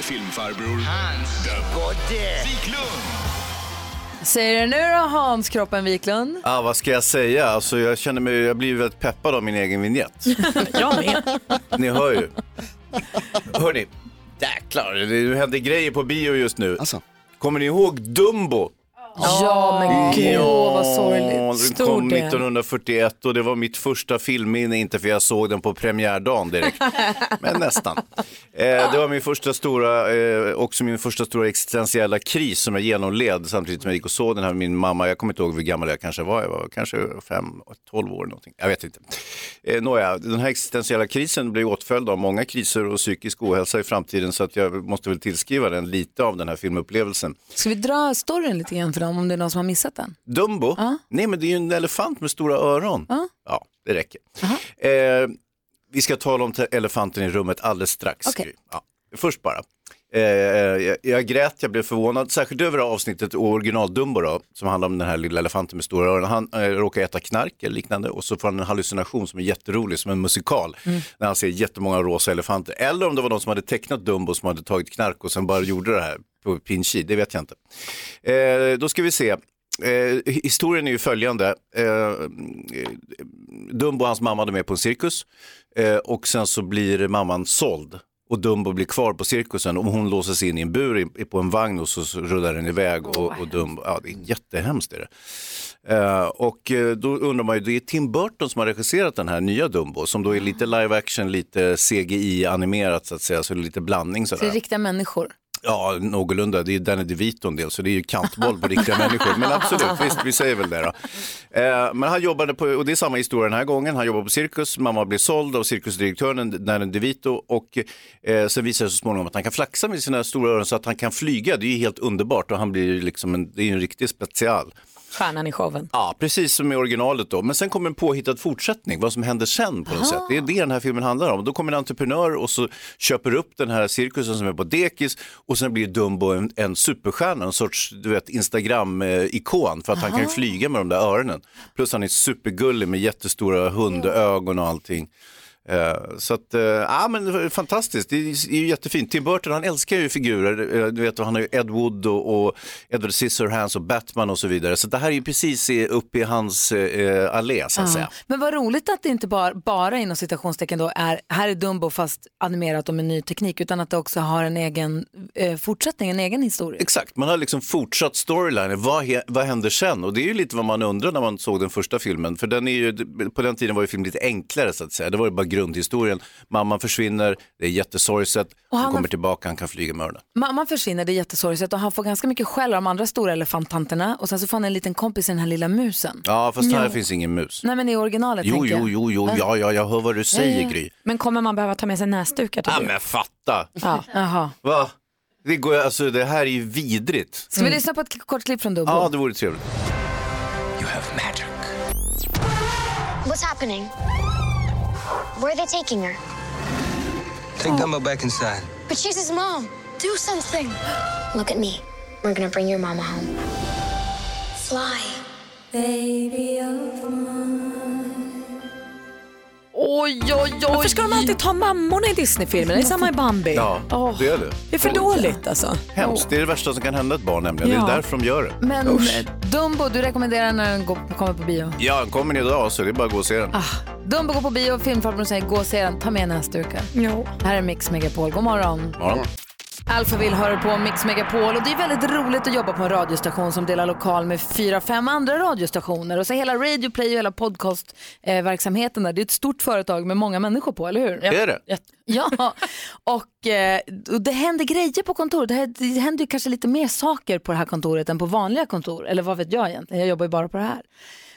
Filmfarbror Hans the Godde Wiklund. Säger du nu då Hans Kroppen Wiklund? Ah, vad ska jag säga? Alltså, jag känner mig, jag blir väldigt peppad av min egen vignett. [LAUGHS] Jag med. Ni hör ju. Hörni, jäklar, det händer grejer på bio just nu. Alltså. Kommer ni ihåg Dumbo? Ja men gud vad sorgligt. Den Stor kom del. 1941 och det var mitt första filmminne, inte för jag såg den på premiärdagen direkt, [LAUGHS] men nästan. Eh, det var min första stora, eh, också min första stora existentiella kris som jag genomled samtidigt som jag gick och såg den här med min mamma. Jag kommer inte ihåg hur gammal jag kanske var, jag var kanske 5-12 år någonting, jag vet inte. Eh, nåja, den här existentiella krisen blir åtföljd av många kriser och psykisk ohälsa i framtiden så att jag måste väl tillskriva den lite av den här filmupplevelsen. Ska vi dra storyn lite grann för dem om det är någon som har missat den? Dumbo? Nej, men det är ju en elefant med stora öron. Ja, det räcker. Eh, vi ska tala om te- elefanten i rummet alldeles strax. Gry. Ja. Först bara. Eh, jag, jag grät, jag blev förvånad, särskilt över avsnittet original Dumbo då, som handlar om den här lilla elefanten med stora öron. Han eh, råkar äta knark eller liknande och så får han en hallucination som är jätterolig, som en musikal, när han ser jättemånga rosa elefanter. Eller om det var någon som hade tecknat Dumbo som hade tagit knark och sen bara gjorde det här på pinchi, det vet jag inte. Eh, då ska vi se. Eh, historien är ju följande. Eh, Dumbo och hans mamma är med på en cirkus eh, och sen så blir mamman såld och Dumbo blir kvar på cirkusen och hon låses in i en bur på en vagn och så, rullar den iväg och, och Dumbo, ja det är jättehemskt är det. Eh, och eh, då undrar man ju, det är Tim Burton som har regisserat den här nya Dumbo som då är lite live action, lite CGI-animerat så att säga, så det är lite blandning Så det sådär. är riktiga människor. Ja, någorlunda. Det är Danny DeVito en del, så det är ju kantboll på riktiga [LAUGHS] människor. Men absolut, visst, vi säger väl det då. Eh, men han jobbade på, och det är samma historia den här gången, han jobbar på cirkus, mamma blir såld av cirkusdirektören Danny DeVito och eh, sen visar det sig så småningom att han kan flaxa med sina stora öron så att han kan flyga. Det är ju helt underbart och han blir liksom en, det är en riktig special. Stjärnan i showen. Ja, precis som i originalet då. Men sen kommer en påhittad fortsättning, vad som händer sen på något sätt. Det är det den här filmen handlar om. Då kommer en entreprenör och så köper upp den här cirkusen som är på dekis och sen blir Dumbo en, en superstjärna, en sorts du vet, Instagram-ikon för att han kan flyga med de där öronen. Plus han är supergullig med jättestora hundögon och allting. Eh, så att, eh, ja men det är fantastiskt, det är, ju jättefint. Tim Burton han älskar ju figurer, Eh, du vet han har ju Ed Wood och, och Edward Scissorhands och Batman och så vidare. Så det här är ju precis uppe i hans eh, allé så att säga. Men vad roligt att det inte bara, bara inom citationstecken då är, här är Dumbo fast animerat och med ny teknik, utan att det också har en egen eh, fortsättning, en egen historia. Exakt, man har liksom fortsatt storylinen. Vad, he- vad händer sen? Och det är ju lite vad man undrar när man såg den första filmen. För den är ju, på den tiden var ju film lite enklare så att säga. Det var ju bara grundhistorien. Mamman försvinner, det är jättesorgset, Och han han kommer tillbaka, han kan flyga med öronen. Mamman försvinner, det är jättesorgligt och han får ganska mycket skäll av de andra stora elefanttanterna och sen så får han en liten kompis i den här lilla musen. Ja, fast här Ja. finns ingen mus. Nej men i originalet Jo, tänker jag. jo, jo, jo, ja, ja, jag hör vad du säger ja. Gry. Men kommer man behöva ta med sig näsdukar till Ja, men fatta. Ja. Jaha. Va? Det, går, alltså, det här är ju vidrigt. Ska vi lyssna på ett kort klipp från Dumbo? Ja, det vore trevligt. You have magic. What's happening? Where are they taking her? Take oh. Dumbo back inside. But she's his mom. Do something. Look at me. We're gonna bring your mama home. Fly. Baby of Oj, oj, oj. Varför ska de alltid ta mammorna i Disneyfilmer? Det är samma i Bambi. Ja, Åh, det är det. Det är för dåligt alltså. Hemskt, det är det värsta som kan hända ett barn nämligen. Det Ja. är därför de gör det. Men Usch. eh, Dumbo, du rekommenderar när den går, kommer på bio? Ja, den kommer idag så det är bara att gå och se den. Ah, Dumbo går på bio, filmfarbrorn säger gå och se den, ta med näsdukar. Jo. Här är Mix Megapol, god morgon. Ja. Alphaville hör på Mix Megapol och det är väldigt roligt att jobba på en radiostation som delar lokal med fyra, fem andra radiostationer. Och så hela Radio Play och hela podcastverksamheten där, det är ett stort företag med många människor på, eller hur? Är det. Ja, och, eh, och det händer grejer på kontoret. Det, det händer kanske lite mer saker på det här kontoret än på vanliga kontor. Eller vad vet jag egentligen, jag jobbar ju bara på det här.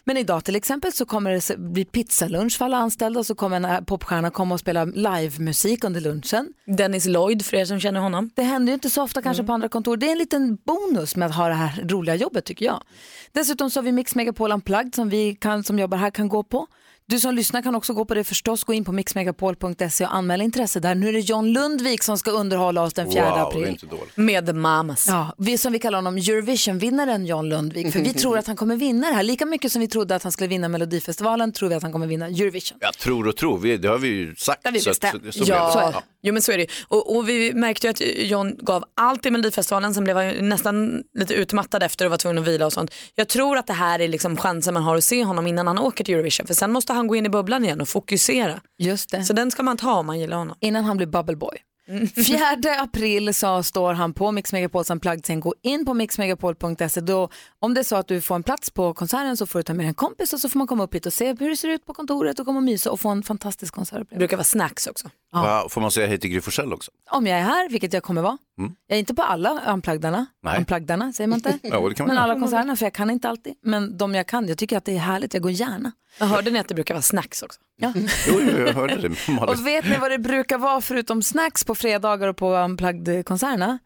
Men idag till exempel så kommer det bli pizzalunch för alla anställda och så kommer en äh, popstjärna komma och spela livemusik under lunchen. Dennis Lloyd för er som känner honom. Det händer ju inte så ofta kanske på andra kontor. Det är en liten bonus med att ha det här roliga jobbet tycker jag. Dessutom så har vi Mix Megapol Unplugged som vi kan, som jobbar här kan gå på. Du som lyssnar kan också gå på det förstås. Gå in på mixmegapol.se och anmäla intresse där. Nu är det John Lundvik som ska underhålla oss den 4 Wow, april. Med Mamas. Ja, vi som vi kallar honom Eurovision-vinnaren John Lundvik. För vi [LAUGHS] tror att han kommer vinna det här. Lika mycket som vi trodde att han skulle vinna Melodifestivalen tror vi att han kommer vinna Eurovision. Jag tror och tror, vi, det har vi ju sagt. Det har vi så att- bestämt. så- så blir Ja, det. Jo men så är det och, och vi märkte ju att John gav allt i Melodifestivalen, sen blev han nästan lite utmattad efter och var tvungen att vila och sånt. Jag tror att det här är liksom chansen man har att se honom innan han åker till Eurovision, för sen måste han gå in i bubblan igen och fokusera. Just det. Så den ska man ta om man gillar honom. Innan han blir bubble boy. [LAUGHS] 4 april så står han på Mix Megapols Unplugged. Sen gå in på mixmegapol.se. Då, om det är så att du får en plats på konserten så får du ta med en kompis och så får man komma upp hit och se hur det ser ut på kontoret och komma och mysa och få en fantastisk konsertupplevelse. Det brukar vara snacks också. Va, Får man säga hej till Gry Forssell också? Om jag är här, vilket jag kommer vara. Mm. Jag är inte på alla unpluggdarna. Nej. Unpluggdarna, säger man inte? [LAUGHS] Ja, det kan man Men göra. alla konserterna, för jag kan inte alltid. Men de jag kan, jag tycker att det är härligt. Jag går gärna. Jag hörde ni att det brukar vara snacks också? Ja. [LAUGHS] Jo, jo, jag hörde det. Malin. Och vet ni vad det brukar vara förutom snacks på fredagar och på Unplugged-konserterna?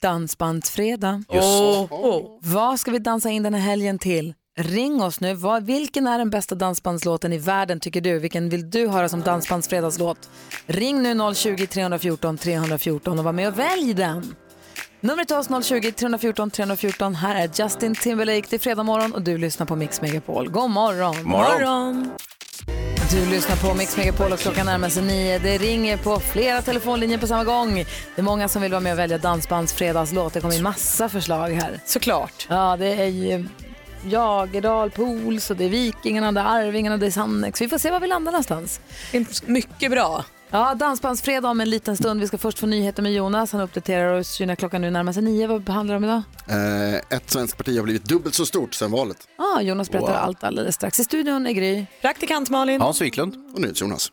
Dansbandsfredag. Just så. Oh. Vad ska vi dansa in den här helgen till? Ring oss nu. Vad, vilken är den bästa dansbandslåten i världen tycker du? Vilken vill du höra som dansbandsfredagslåt? Ring nu 020-314 314 och var med och välj den. Numret till oss 020 314 314. Här är Justin Timberlake. Det är fredag morgon och du lyssnar på Mix Megapol. God morgon. Morgon. Du lyssnar på Mix Megapol och klockan närmar sig nio. Det ringer på flera telefonlinjer på samma gång. Det är många som vill vara med och välja dansbands fredagslåt. Det kommer in massa förslag här. Såklart. Ja, det är ju Jagerdal, Pools och det är Vikingarna, det är Arvingarna, det är Sannex. Vi får se var vi landar någonstans. Mycket bra. Ja, Dansbandsfredag om en liten stund. Vi ska först få nyheter med Jonas. Han uppdaterar oss ju när klockan nu närmar sig nio. Vad behandlar de idag? Eh, ett svenskt parti har blivit dubbelt så stort sedan valet. Ah, Jonas berättar Wow. allt alldeles strax. I studion är Gry. Praktikant Malin. Hans Wiklund. Och nu Jonas.